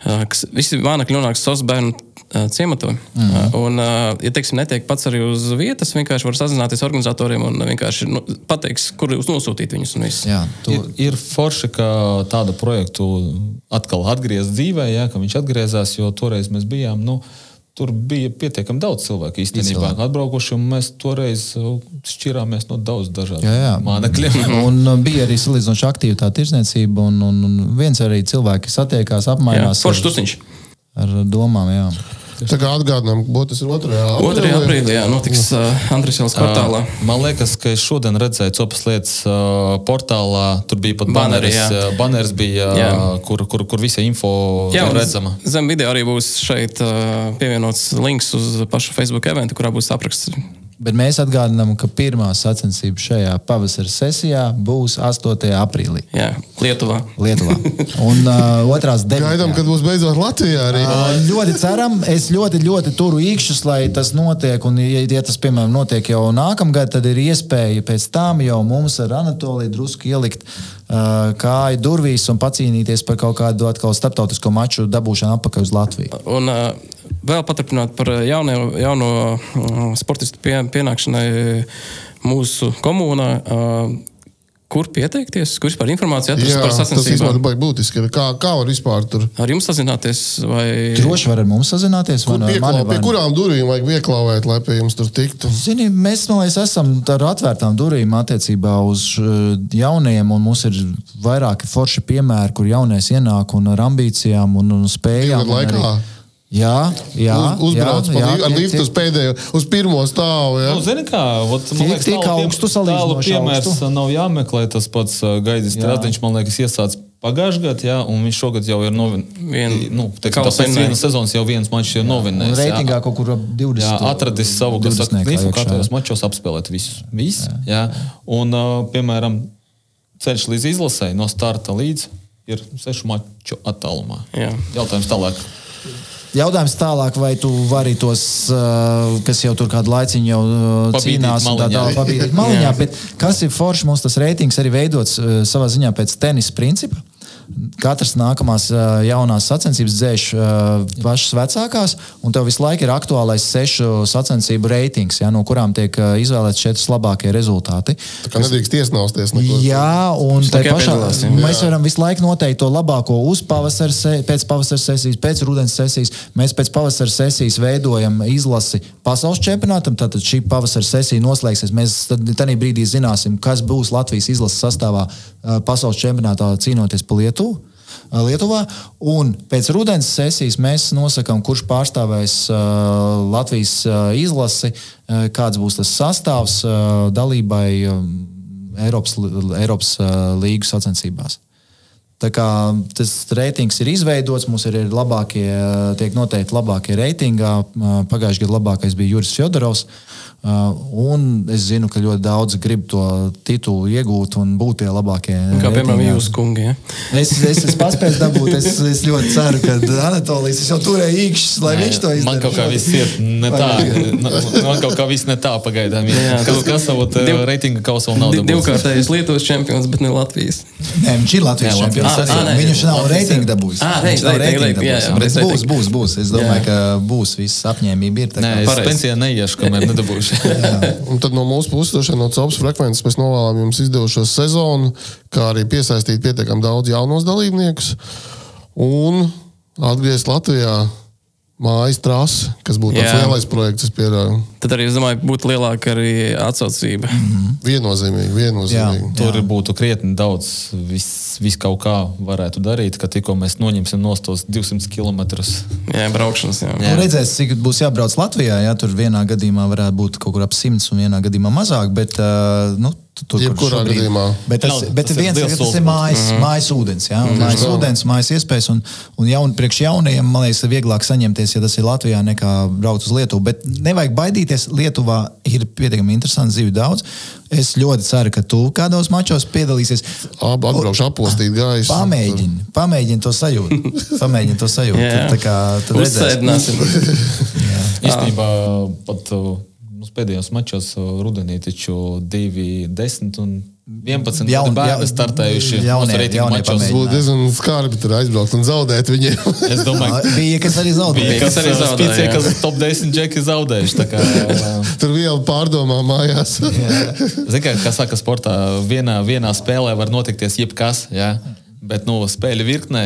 kas visi mānekļi nonāks savus bērnu ā, ciemato. Mm. Un, ā, ja teiksim, netiek pats arī uz vietas, vienkārši var sazināties ar organizatoriem un vienkārši nu, pateiks, kur jūs nosūtīt viņus. un viss. Jā, to, Ir, ir forši, ka tādu projektu atkal atgriezt dzīvē, jā, ka viņš atgriezās, jo toreiz mēs bijām. Nu, Tur bija pietiekami daudz cilvēku īstenībā atbraukuši, un mēs toreiz uh, šķirāmies no daudz dažādiem. Un uh, bija arī salīdzinoši aktīva tā tirsniecība, un, un, un viens arī cilvēki satiekās, Jā, apmainās foršs ar, tusiņš. ar domām. Jā. Tā kā atgādinām, ka tas ir 2. 2. aprīlī jā, notiks uh, Andrijas Jālas kvartālā. Man liekas, ka es šodien redzēju copas lietas uh, portālā. Tur bija pat Baneri, baneris, jā. uh, baneris bija, Jā. uh, kur, kur, kur visa info Jā, redzama. Zem video arī būs šeit uh, pievienots links uz pašu Facebook eventu, kurā būs apraksts Bet mēs atgādinām, ka pirmā sacensība šajā pavasara sesijā būs 8. aprīlī. Jā, Lietuvā. Lietuvā. Un uh, otrās Gaidām, kad būs beidzot Latvijā arī. Uh, ļoti ceram, es ļoti, ļoti turu īkšķus, lai tas notiek. Un, ja, ja tas, piemēram, notiek jau nākamgad, tad ir iespēja pēc tam jau mums ar Anatoliju drusku ielikt uh, kāju durvīs un pacīnīties par kaut kādu atkal starptautisko maču dabūšanu atpakaļ uz Latviju. Un, uh, vēl paturpināt par jauno, jauno uh, sportistu pie, pienākšanai mūsu komunā. Uh, Kur pieteikties? Kur vispār informācija atrast Jā, par tas sacensībām? ir baigi būtiski. Kā, kā var vispār tur? Ar jums sazināties? Vai... Droši var ar mums sazināties. vai Kur no pieklau, mani, vai pie no- kurām durvīm vajag ieklauvēt, lai pie jums tur tiktu? Zini, mēs no es esam ar atvērtām durvīm attiecībā uz jauniem, un mums ir vairāki forši piemēri, kur jaunies ienāk un ar ambīcijām un, un spējām. Divu gadu un arī- laikā? Jā, jā, Uz, uzbrauc jā, pa jā, ar liftu uz pēdējo, uz pirmo stāvu. Ja? Nu, zini, kā, ot, man liekas, tālu augstu tālu piemērs augstu. nav jāmeklē. Tas pats uh, Gaidis Jā. Stradiņš, man liekas, iesācis pagājušajā gadā, jā, un viņš šogad jau ir novin... Vien- nu, tāpēc vienas sezonas jau viens mačs ir Un novinējis. jā. reitingā kaut kur ap 20. Jā, atradis savu, kas saka, 20 gribu iekšā. kārtējos mačos apspēlēt visus. Viss, jā. Un, uh, piemēram, ceļš līdz izlasēji no starta līdz ir sešu maču attālumā. Jā. Jautājums tālāk. Jautājums tālāk, vai tu vari tos, uh, kas jau tur kādu laiciņu jau uh, Pabīdīt cīnās, un tā maliņā. tālāk pabīdīt maliņā, bet kas ir forši, mums tas reitings arī veidots uh, savā ziņā pēc tenisa principa. Katrs nākamās jaunās sacensības dzēš pašas vecākās, un tev visu laiku ir aktuālais sešu sacensību reitings, ja, no kurām tiek izvēlēts četri labākie rezultāti. Tā kā nedrīkst iesnausties. neko. Jā, un tā pašā, mēs varam visu laiku noteikt to labāko uz pavasara, pēc pavasara sesijas, pēc rudens sesijas. Mēs pēc pavasara sesijas veidojam izlasi pasaules čempionātam. Tātad šī pavasara sesija noslēgsies. Mēs tad tajā brīdī zināsim, kas būs Latvijas izlases sastāvā pasaules čempionātā cīnoties pa Lietuvu. Ā, Lietuvā. Un pēc rudens sesijas mēs nosakām, kurš pārstāvēs uh, Latvijas uh, izlasi, uh, kāds būs tas sastāvs uh, dalībai um, Eiropas, Eiropas uh, līgu sacensībās. Tā kā tas reitings ir izveidots, mums ir ir labākie, tiek noteikti labākie reitingā. Pagājušajā gadā labākais bija Juris Fjodorovs. Un es zinu, ka ļoti daudz grib to titulu iegūt un būt tie labākie. Kā piemēram jūs, kungi. Ja? Es, es esmu paspējis dabūt. Es, es ļoti ceru, ka Anatolijas jau turēja īkšķis, lai viņš to izdarītu. Man kaut kā viss ir ne tā. Man kaut kā viss ne tā pagaidām. ir. Jā, Kas, kas savot eh, reitinga kausu vēl nav dabūjis. Divkārtējais Lietuvas čempions, bet ne Latvijas. Nē, viņš ir Latvijas čempions. Latvijas Ah, arī. Viņš nav reitingu dabūjis. Ah, Viņš nav reitingu, reitingu reitingu, jā, dabūjis. Bet. Būs, būs, būs. Es domāju, Jā. ka būs. Viss apņēmība ir. tā Nē, kā- es pensijā neiešu, kamēr nedabūšu. Un tad no mūsu puses, no CELPS frekvences, mēs novēlam jums izdevušos sezonu, kā arī piesaistīt pietiekami daudz jaunos dalībniekus un atgriezt Latvijā mājas trasi, kas būtu tāds Jā. lielais projekts. Tad arī, es domāju, būtu lielāka arī atsaucība. Viennozīmīgi, viennozīmīgi. Tur būtu krietni daudz, viss vis kaut kā varētu darīt, ka tikko mēs noņemsim nost tos 200 km. Jā, braukšanas. Jā. Nu, redzēs, cik būs jābrauc Latvijā. Jā, tur vienā gadījumā varētu būt kaut kur ap simts un vienā gadījumā mazāk. Bet, uh, nu, tur, kur Jebkurā šobrīd- gadījumā. Bet tas, Jā, bet tas viens ir, tas ir mājas, mm -hmm. mājas ūdens. Jā, un mājas tā. ūdens, mājas iespējas. Un, un jaun, priekš jaunajiem, man liekas, ir vieglāk saņemties, ja tas ir Latvijā, nekā braukt uz Lietuvu. Bet nevajag baidīties. Lietuvā ir pietiekami interesanti dzīvi daudz. Es ļoti ceru, ka tu kādos mačos piedalīsies. Ab, atbraukšu apostīt gaisu. Pamēģini, pamēģini to sajūtu. Pamēģini to sajūtu. Jā. Tā kā tad redzēsim. Īstenībā pat uh, mums pēdējos mačos rudenī taču 2, 10 un 11 Jaun- bērni startējuši jaunie- jaunie. Būtu diezgan skarbi tur aizbraukt un zaudēt viņiem. Es domāju, Bija, kas arī zaudēja. Bija, kas arī jā. Kas top 10 džeki zaudējuši. Kā, tur viela pārdomā mājās. Zini, kā, kā saka sportā, vienā, vienā spēlē var notikties jebkas, jā? bet nu, spēļu virknē.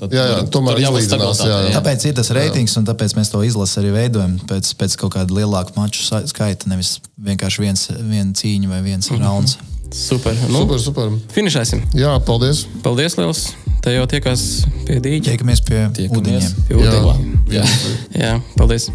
Tad Jā, jā, tomēr jābūt izlīdzinās, stabilitātei, jā. Tāpēc ir tas reitings, un tāpēc mēs to izlasi arī veidojam pēc, pēc kaut kāda lielāka maču skaita. Nevis vienkārši viens, viena cīņa vai viens rauns. Super. Nu, Super, super. Finišēsim. Jā, paldies. Paldies, Liels. Te jau tiekās pie dīķa. Tiekamies pie Tiekamies. ūdeņiem. Pie Jā, ūdeņiem. jā. Jā, paldies.